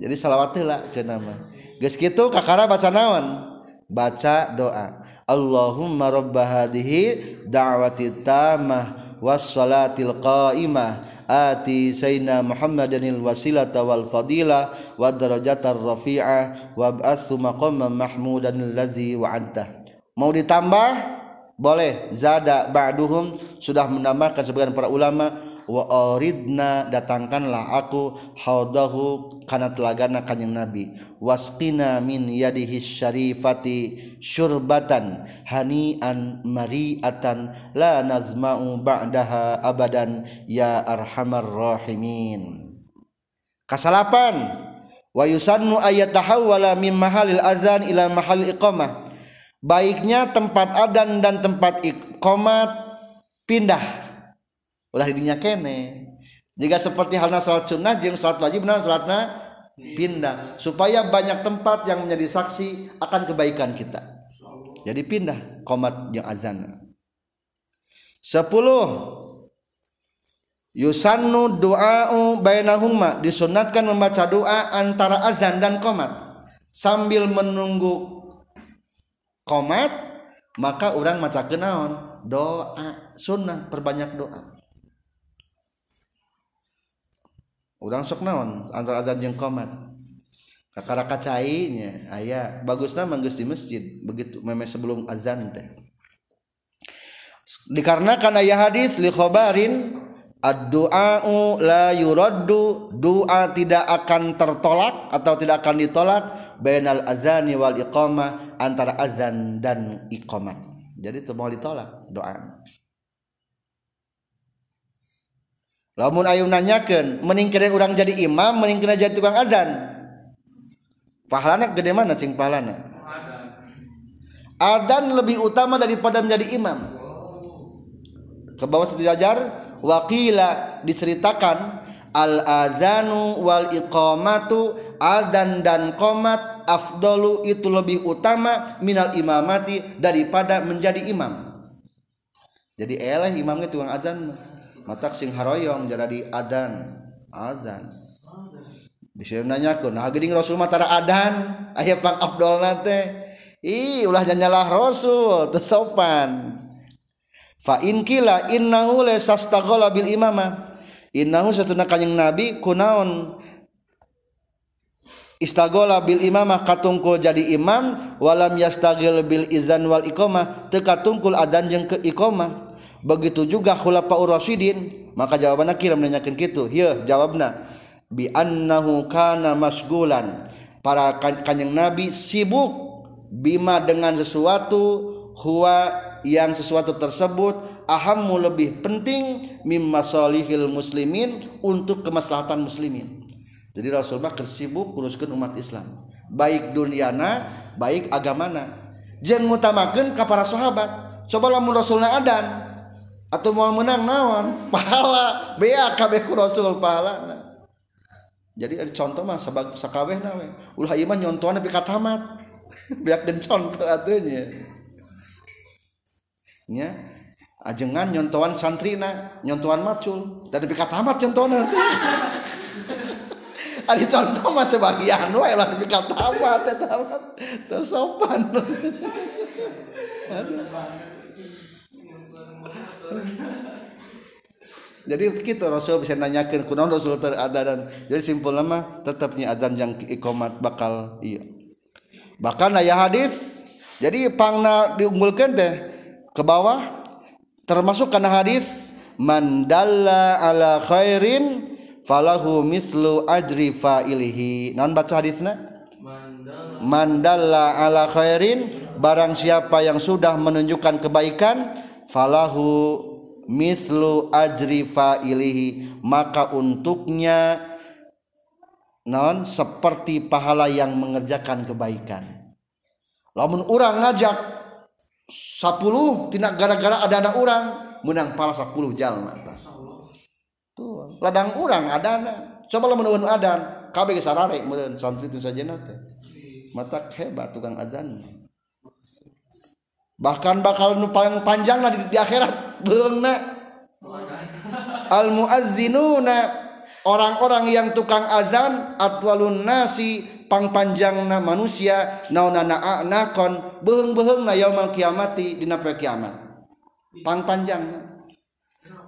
Jadi salawat lah ke nama. Geus kakara baca naon baca doa. Allahumma rabb hadhihi da'wati tamah was salatil qa'imah. Ati sayyidina Muhammadanil wasilata wal fadila wa darajatar rafi'ah wa ba'athu maqaman mahmudan allazi wa'anta. Mau ditambah? Boleh. Zada ba'duhum sudah menambahkan sebagian para ulama wa aridna datangkanlah aku haudahu kana telagana kanjeng nabi. Wasqina min yadihi syarifati syurbatan hanian mariatan la nazma'u ba'daha abadan ya arhamar rahimin. Kasalapan wa yusannu ayatahawwala min mahalil azan ila mahal iqamah. Baiknya tempat adan dan tempat iqamat pindah ulah didinya kene. Jika seperti halnya salat sunnah jeung salat wajib nah salatna pindah. Supaya banyak tempat yang menjadi saksi akan kebaikan kita. Jadi pindah komat yang azan. Sepuluh. Yusannu doa'u bainahuma. Disunatkan membaca doa antara azan dan komat. Sambil menunggu komat maka orang maca kenaon doa sunnah perbanyak doa udang sok naon? Antara azan jeung qomat kakara kacainya aya. Bagusna manggeus di masjid begitu meme sebelum azan teh. Dikarenakan aya hadis li khabarin ad-du'a'u la yuraddu. Doa tidak akan tertolak atau tidak akan ditolak bainal azani wal iqamah antara azan dan iqamat jadi mau ditolak doa lamun ayu nanyakan mending kira orang jadi imam mending kena jadi tukang azan. Pahalana gede mana cing pahalana? Adan lebih utama daripada menjadi imam. Ke bawah sejajar wakila diceritakan al azanu wal iqamatu azan dan qomat afdalu itu lebih utama minal imamati daripada menjadi imam. Jadi eleh imamnya tukang azan matak sing haroyong jara di adzan. Adzan. Bisa nanya ke nah gini rasul matara adan ayah pang abdul nate ih ulah nyanyalah rasul tersopan fa in kila innahu la sastagola bil imama. Innahu satuna kanjing nabi kunaon? Istagola bil imamah katungkul jadi imam walam yastagil bil izan wal iqamah teu katungkul adzan jeung ke iqamah. Begitu juga khulafaur rasyidin. Maka jawabanna kira menanyakeun kitu ieu jawabna bi annahu kana masgulan para kanjeng nabi sibuk bima dengan sesuatu huwa yang sesuatu tersebut ahammu lebih penting mimma salihil muslimin untuk kemaslahatan muslimin. Jadi Rasulullah tersibuk uruskan umat Islam. Baik duniana baik agamana. Jangan mutamakan ke para sahabat. Coba lamun Rasulna adan atau mau menang nawan (laughs) pahala. Bea kabeh ku Rasul pahala. Jadi ada contoh mah sabag sakabeh nawe ulah iman nyontohan tapi katamat. (laughs) Biak den contoh atunya nya. Ajengan nyontohan santrina nyontohan macul. Dan tapi katamat nyontohan (laughs) Ari contoh mah sebagian wae lah tapi tamat teh tamat teu sopan. Jadi kita Rasul bisa nanyakan kunaon Rasul ter dan jadi simpul nama tetapnya adzan yang ikomat bakal iya. Bahkan ayah hadis jadi pangna diunggulkan teh ke bawah termasuk karena hadis mandalla ala khairin falahu mislu ajri fa'ilihi non baca hadisnya mandalla ala khairin barang siapa yang sudah menunjukkan kebaikan falahu mislu ajri fa'ilihi maka untuknya non seperti pahala yang mengerjakan kebaikan. Lamun orang ngajak 10 tidak gara-gara ada anak orang menang pala 10 jalma tuh ladang urang adana coba lo menuhun adan kabeh sarare meureun santri itu saja nate mata hebat tukang azan bahkan bakal nu paling panjang lah di, di akhirat. Beungna al muazzinuna orang-orang yang tukang azan atwalun nasi pang panjangna manusia naunana anakon beheung-beheungna yaumul kiamati dina kiamat. Pang panjangna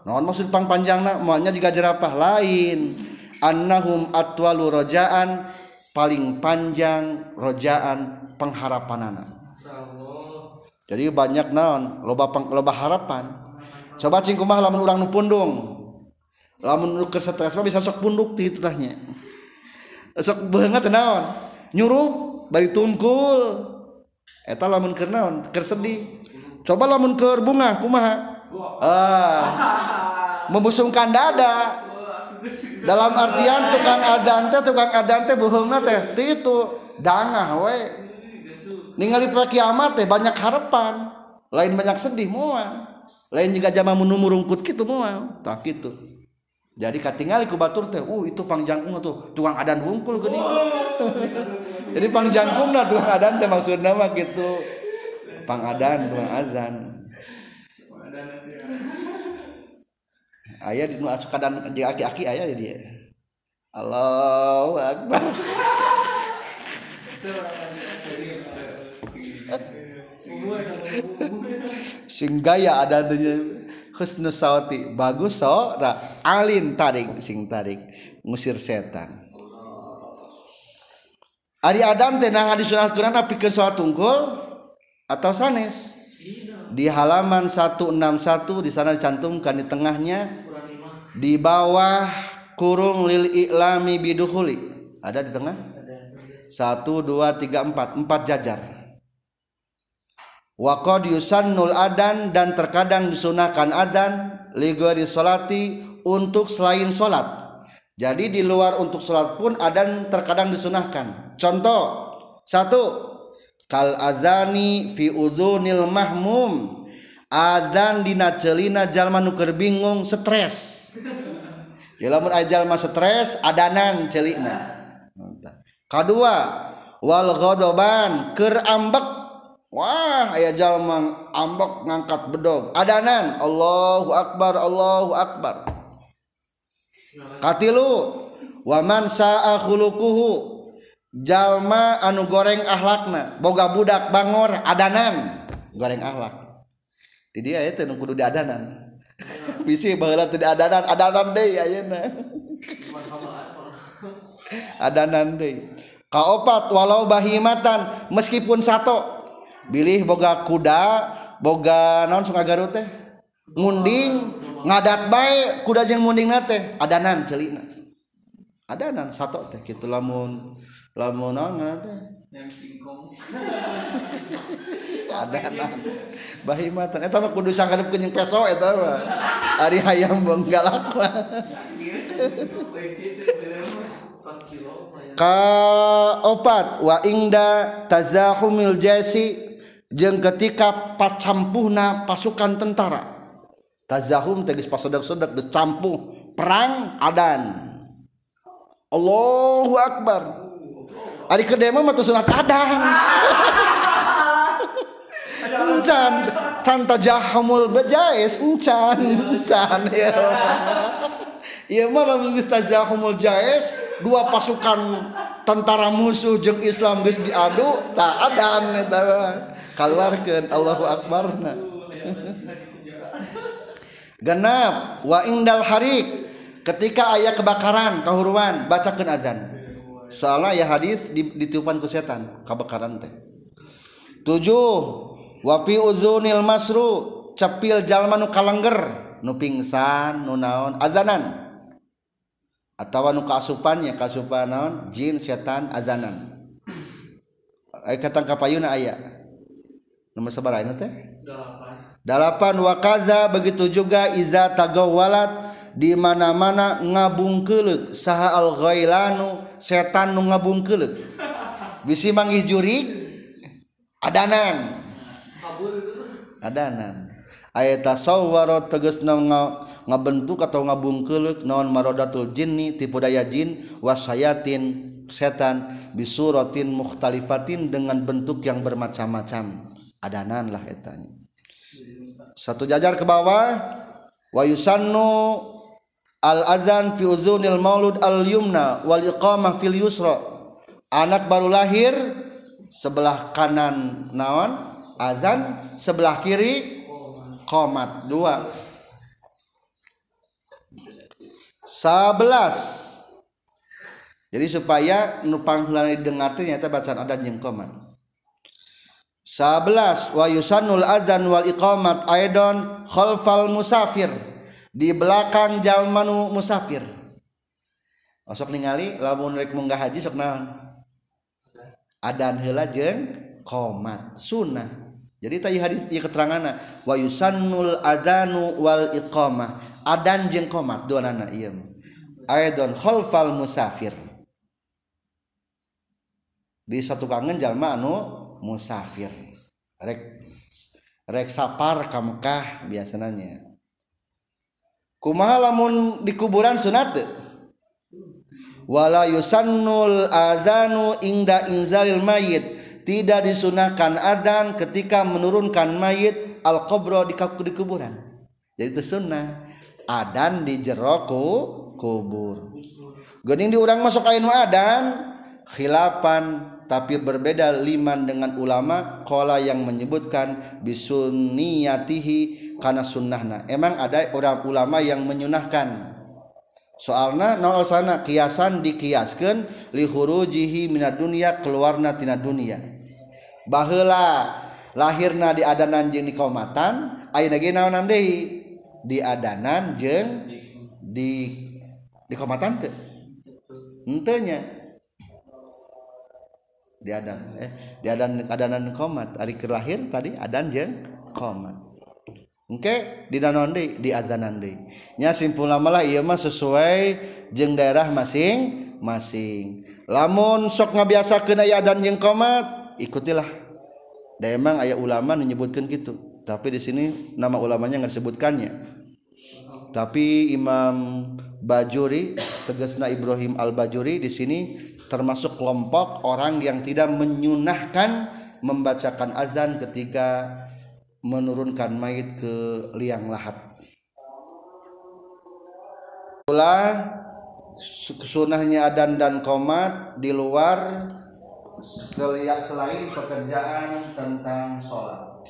naon maksud pang panjangna moalnya jika jerapah lain. Annahum atwalu rojaan paling panjang rojaan pengharapanana jadi banyak naon loba pang, loba harapan. Coba cing kumaha lamun urang nu pundung. Lamun nu keur stres mah bisa sok punduk ti titahnya sok beungeut naon? Nyurup bari tungkul. Eta lamun keur naon? Keur sedih. Coba lamun keur bunga kumaha? Ah. Membusungkan dada. Dalam artian tukang adan teh tukang adan teh bohongna teh. Itu dangah we. Ningali kiamat teh banyak harapan. Lain banyak sedih moal. Lain juga jama menumur rungkut gitu moal. Tak gitu jadi katingali ku batur teh uh itu pangjangkung tuh tukang adan hungkul gini. (laughs) Jadi pangjangkung lah tukang adan teh maksudnya mah gitu pang adan tukang azan. Ayah di asuh kadang di aki-aki ayah di dia. Allahu Akbar (laughs) sing gaya ada husnu sauti. Bagus so. Ra alin tarik sing tarik. Ngusir setan. Ari Adam teh nah disunahkeun pikeun salat tungkul atau sanes? Di halaman 161 di sana dicantumkan di tengahnya di bawah kurung lil iklami biduhuli ada di tengah? Satu dua tiga empat. Empat jajar Waqad yusannul adan dan terkadang disunahkan adan ligori solati untuk selain solat. Jadi di luar untuk solat pun adan terkadang disunahkan. Contoh satu kal azani fi uzunil mahmum azan dina celina jalma nu bingung stres (laughs) ya lamun jalma stres adanan celina kadua Walkhodoban kerambek Wah ayah jalmang ambok ngangkat bedog. Adanan Allahu Akbar Allahu Akbar. Katilu waman sa'akhulukuhu jalma anu goreng ahlakna. Boga budak bangor adanan. Goreng ahlak. Di dia itu nu kudu di adanan. (laughs) Bisi baheula teu adanan. Adanan deui ayeuna (laughs) adanan deui. Kaopat walau bahimatan meskipun satu bilih boga kuda boga naon suka garut teh? Munding ngadat bae kuda jeung munding teh. Adanan celina. Adanan satu teh kitu lamun lamun naon ngaran teh? Ada anak bahimatan eta mah kudu sangkadep ke peso eta mah. Ari hayam benggalak mah (laughs) ka opat wa ingda tazahumil jasi jeung ketika pacampuhna pasukan tentara tazahum tegas pasodak-sodak geus campuh perang adan Allahu akbar Ari kedema mah sunat adan. (laughs) encan can tajahumul bajais encan encan ya. Ieu mah lamun geus tajahumul jais dua pasukan tentara musuh jeung Islam geus diadu tak adan eta keluarkan Allahu akbarna genap wa indal harik. Ketika ayah kebakaran kahuruan bacakan azan. Soalnya ya hadis ditiupan ku setan kebakaran teh. Tujuh wapi uzunil masru cepil jalma nu kalengger nu pingsan nu naon azanan. Atau nu kasupannya kasupan naon jin setan azanan. Ay katangkapayuna ayah nomor sebarang teh? Delapan wakaza begitu juga iza tagawalat di mana mana ngabungkelek saha al ghailanu setan nu ngabungkelek bisi manggih jurik adanan. Adanan. Ayat tasawwara tegasna ngabentuk atau ngabungkelek naon marodatul jinni tipu daya jin. Wasayatin setan bisuratin mukhtalifatin dengan bentuk yang bermacam-macam. adanan lah etanya satu jajar ke bawah wa yusannu al adzan fi uzunil maulud al yumna wal iqamah fil yusra. Anak baru lahir sebelah kanan naon? Azan sebelah kiri komat dua. Sebelas jadi supaya nupang didengar ternyata bacaan adan yang komat 11 wa yusanul adzan wal iqamat aidon khalfal musafir. Di belakang jalmanu musafir. Masuk ningali lamun rek munggah haji sok naon? Adan heula jeung qomat sunnah. Jadi tadi hadis ieu keterangana wa yusannul adanu wal iqamah. Adan jeung qomat duanana ieu. Aidon khalfal musafir. Bisa tukangan jalma anu musafir. rek rek sapar ka Mekah biasanya kumaha lamun di kuburan sunat wala yusannul azanu inda inzalil mayit. Tidak disunahkan adan ketika menurunkan mayit al qabro di, di kuburan. Jadi itu sunnah. Adan di jeroku kubur. Gening diurang masuk kain adan khilapan tapi berbeda liman dengan ulama kola yang menyebutkan bisuniyatihi karena sunnahna. Emang ada orang ulama yang menyunahkan? Soalna nol sana kiasan dikiaskan lihurujihi minat dunia keluarna tina dunia. Bahela lahirna di adanan jeng di kaumatan ayeuna ge naonan di adanan jeng di di kaumatan teu henteu di adan eh di adan adanan komat. Hari kelahir tadi adan jeng komat. Oke di danon di di azanan di nya simpul malah iya mah sesuai jeng daerah masing masing. Lamun sok ngabiasa kena ya adan jeng komat ikutilah. Dan emang ayat ulama menyebutkan gitu tapi di sini nama ulamanya nggak disebutkannya. Tapi Imam Bajuri tegesna Ibrahim al-Bajuri di sini termasuk kelompok orang yang tidak menyunahkan membacakan azan ketika menurunkan mayit ke liang lahat. Pula sunahnya adan dan komat di luar selain pekerjaan tentang sholat.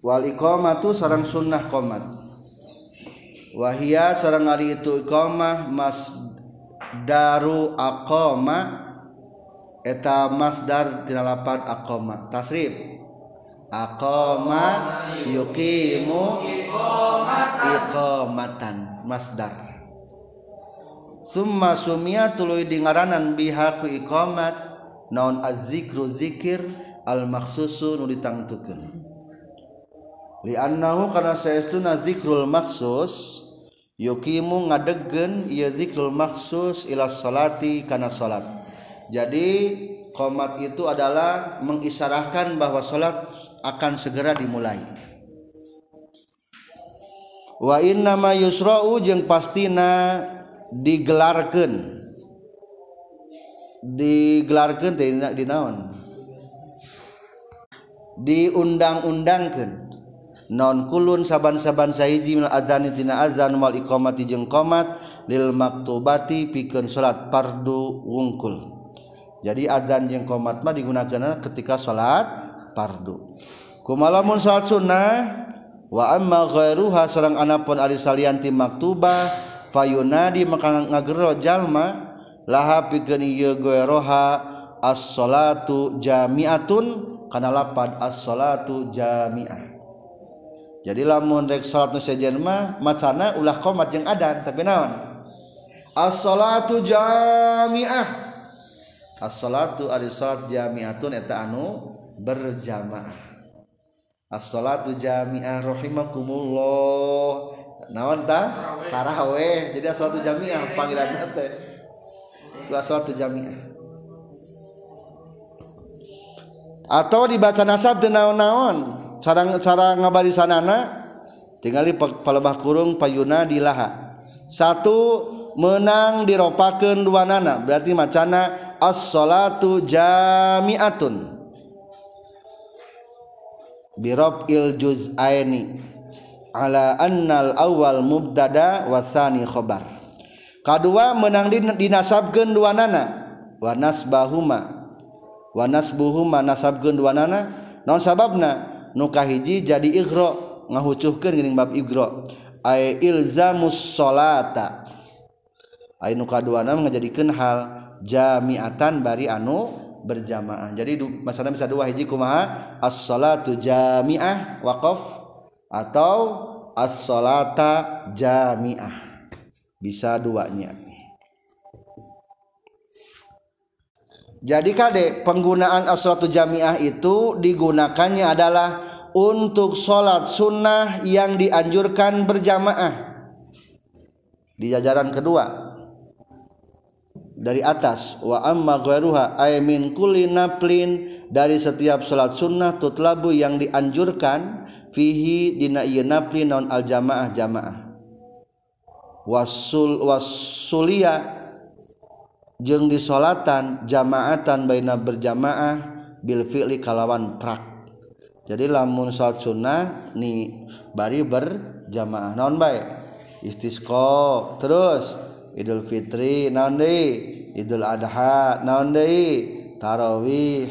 Wal iqamatu sarang sunnah komat wahia sarang ari itu iqamah mas daru aqama eta masdar tina lapan aqama tasrif. Aqama yuqimu iqamatan masdar. Summa sumia tuluy dingaranan biha ku iqamat naon azzikru zikir al maksusu nu ditangtukeun. Li annahu kana saestuna zikrul makhsus yukimu ngadegen ieu zikrul maksus ila salati kana salat. Jadi qomat itu adalah mengisarahkan bahwa salat akan segera dimulai. Wa inna ma yusra'u jeung pastina digelarkeun. Digelarkeun teh di naon diundang-undangkeun non kulun saban-saban sahiji minal adzani tina azan wal iqamati jeung qomat lil maktubati pikeun salat fardu wungkul. Jadi adzan jeung qomat mah digunakeun ketika salat fardu. Kumalamun salat sunnah wa amma ghairuha sareng anapun ari salianti maktubah fayunadi maka ngagero jalma laha pikeun ieu as-salatu jami'atun kana lapad as-salatu jami'ah jadi lamun rek salat nu sejen mah macana ulah qomat jeung adan tapi naon? As-salatu jami'ah. As-salatu ari salat jami'atun eta anu berjamaah. As-salatu jami'ah rahimakumullah. Naon ta? Tarawih jadi as-salatu jami'ah panggilanna teh. As-salatu jami'ah. Atau dibaca nasab teu naon-naon? cara-cara ngabari sanana tinggali palebah kurung payuna dilaha satu menang diropakeun dua nana berarti macana as-salatu jami'atun. Birob il juz'aini ala annal awal mubtada wasani khobar. Kedua menang dinasabkeun dua nana wanas bahuma wanas buhuma nasabkeun dua nana. Non sababna nuka hiji jadi igro ngahucuhkan gening bab igro ay ilzamus solata ay nuka dua ngajadikeun ngajadikan hal jamiatan bari anu berjamaah. Jadi masalah bisa dua hiji kumaha? As-salatu jamiah waqaf atau as-salata jamiah. Bisa duanya. Jadi kade penggunaan as-salatu jamiah itu digunakannya adalah untuk sholat sunnah yang dianjurkan berjamaah. Di jajaran kedua. Dari atas wa amma ghairuha ay min kulli naplin dari setiap salat sunnah tutlabu yang dianjurkan fihi dina ieu naplin non al jamaah. Jamaah wasul wasulia jeng disolatan jamaatan baina berjamaah bil fi'li kalawan prak. Jadi lamun salat sunnah ni bari berjamaah. Naon bae? Istisqa. Terus idul fitri naon deui idul adha naon deui tarawih.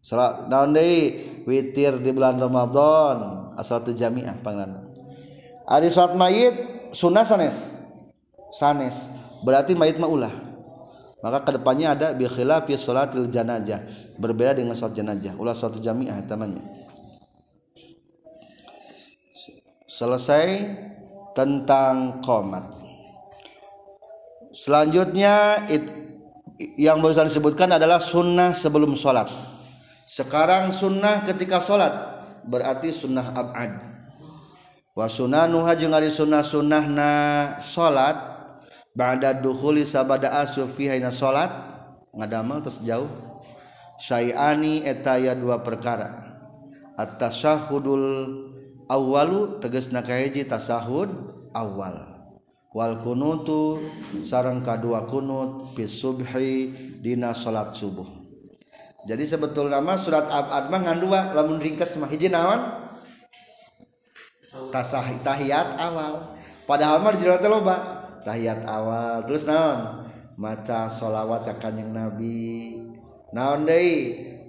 Salat naon deui witir di bulan Ramadan. Asal tu jamiah pangranna ari salat mayit sunnah sanes. Sanes berarti mayit mah ulah. Maka ke depannya ada bi khilafi salatil janajah berbeda dengan salat jenazah ulah salat jamiah tamanya selesai tentang qomat. Selanjutnya it, yang barusan disebutkan adalah sunnah sebelum sholat. Sekarang sunnah ketika sholat. Berarti sunnah abad. Wa sunanuha jeung ari sunnah sunnahna sholat ba'da dukhuli sabada asuf fi haina salat ngadamel terus jauh. Syai'ani etaya dua perkara. At-tasyahudul awalu teges nakaji tasahud awal. Wal kunutu sarang kadua kunut fi subhi dina salat subuh. Jadi sebetul nama surat abad mah ngan dua lamun ringkas mah. Hiji naon? Tasah tahiyat awal. Padahal mah di loba tahiyat awal. Terus naon? Maca sholawat ya kanjeng nabi. Naon deh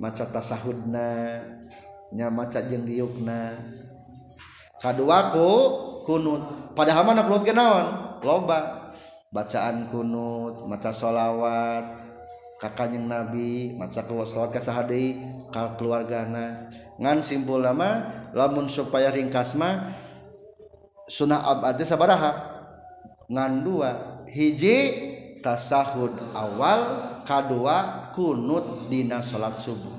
maca tasahudna. Nya maca jeng diukna. Kedua ku kunut. Padahal mana kunut kenaon loba. Bacaan kunut maca sholawat kakanyeng nabi maca solawat ka sahadei ka keluargana. Ngan simpul nama lamun supaya ringkas mah sunah abad sabaraha. ngan dua hiji tasahud awal kedua kunut dina salat subuh.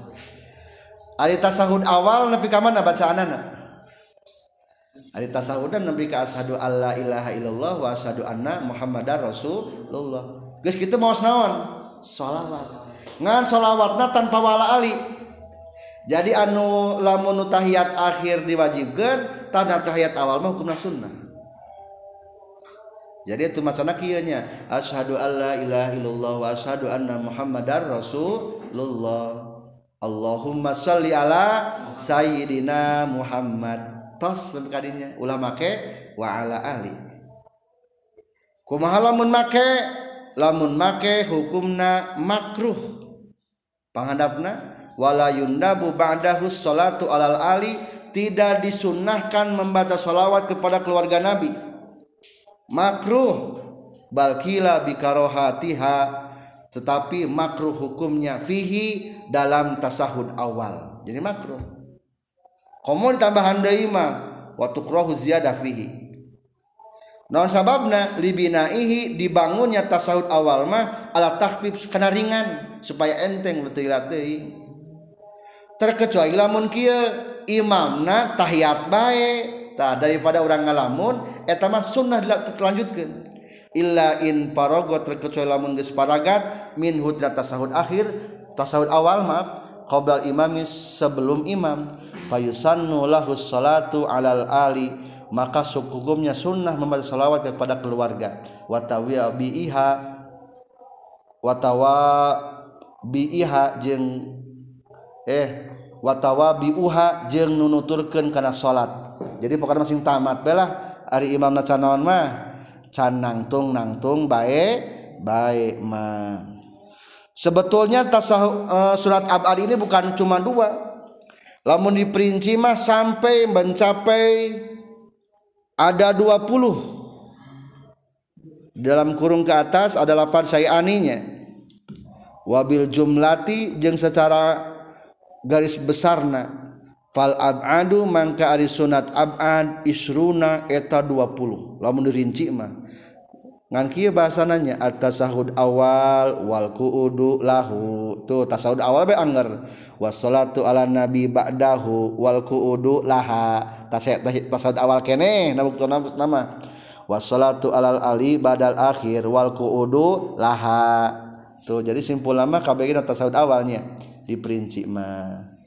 Ari tasahud awal nepi ka mana bacaanana? Ari tasahudan nepi ka asyhadu alla ilaha illallah wa asyhadu anna muhammadar rasulullah. Geus kitu maos naon? Sholawat. Ngan sholawatna tanpa wala ali. Jadi anu lamun tahiyat akhir diwajibkeun tanda tahiyat awal mah hukumna sunnah. Jadi itu macana kieu nya asyhadu alla ilaha illallah wa asyhadu anna muhammadar rasulullah. Allahumma sholli ala sayyidina Muhammad. Tos kadinya ulah make wa ala ali kumaha lamun make? Lamun make hukumna makruh. Panghandapna wala yundabu ba'dahu sholatu alal ali. Tidak disunnahkan membaca sholawat kepada keluarga Nabi makruh. Balkila bikarohatiha. Tetapi makruh hukumnya fihi dalam tasahud awal. Jadi makruh. Komo ditambah handai mah waktu krohu ziyadah fihi. Non sababna libinaihi dibangunnya tasahud awal mah ala takhfif kana ringan supaya enteng letih latih terkecuali lamun kia imamna tahiyat baik tak daripada orang ngalamun eta mah sunnah dilanjutkeun. illa in paragot terkecuali lamun geus paragat min hudrat tasahud akhir tasahud awal maaf qabla imami sebelum imam fayusannu lahu salatu alal ali maka hukumnya sunnah membaca salawat kepada keluarga watawa biiha watawa biiha jeng eh watawa biuha jeng nunuturkeun kana salat jadi pokoknya masing tamat. Belah ari imam canaon mah can nangtung nangtung baik baik mah. Sebetulnya tasah uh, surat abad ini bukan cuma dua. Lamun diperinci mah sampai mencapai ada 20 dalam kurung ke atas ada lapan saya aninya wabil jumlati jeng secara garis besarna fal abadu mangka ari sunat abad isruna eta 20 lamun dirinci mah. Ngan kieu bahasananya at-tasahud awal wal qu'udu lahu. Tuh tasahud awal be anger. Wassalatu ala nabi ba'dahu wal qu'udu laha. Tasahud awal kene na nama wassalatu alal ali badal akhir wal qu'udu laha. Tuh jadi simpul lama kabeh tasahud awalnya. Diperinci mah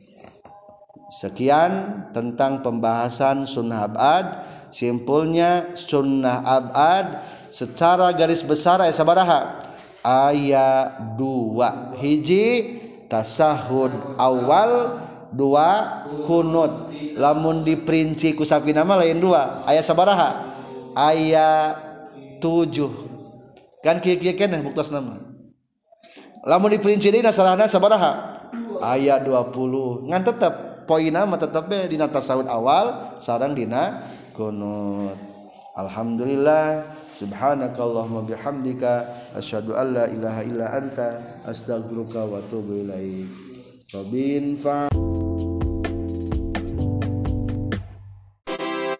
Sekian tentang pembahasan sunnah abad. Simpulnya sunnah abad secara garis besar ayat sabaraha ayat dua. Hiji tasahud awal dua kunut. Lamun diperinci kusapi nama lain dua. Ayat sabaraha ayat tujuh. Kan kia-kia kena buktas nama. Lamun diperinci ini nasarana sabaraha ayat dua puluh. Ngan tetap poina mah tetep be dina tasawuf awal sareng dina kunut. Alhamdulillah subhanakallahumma bihamdika asyhadu an la ilaha illa anta astaghfiruka wa atubu ilaik. Robin fa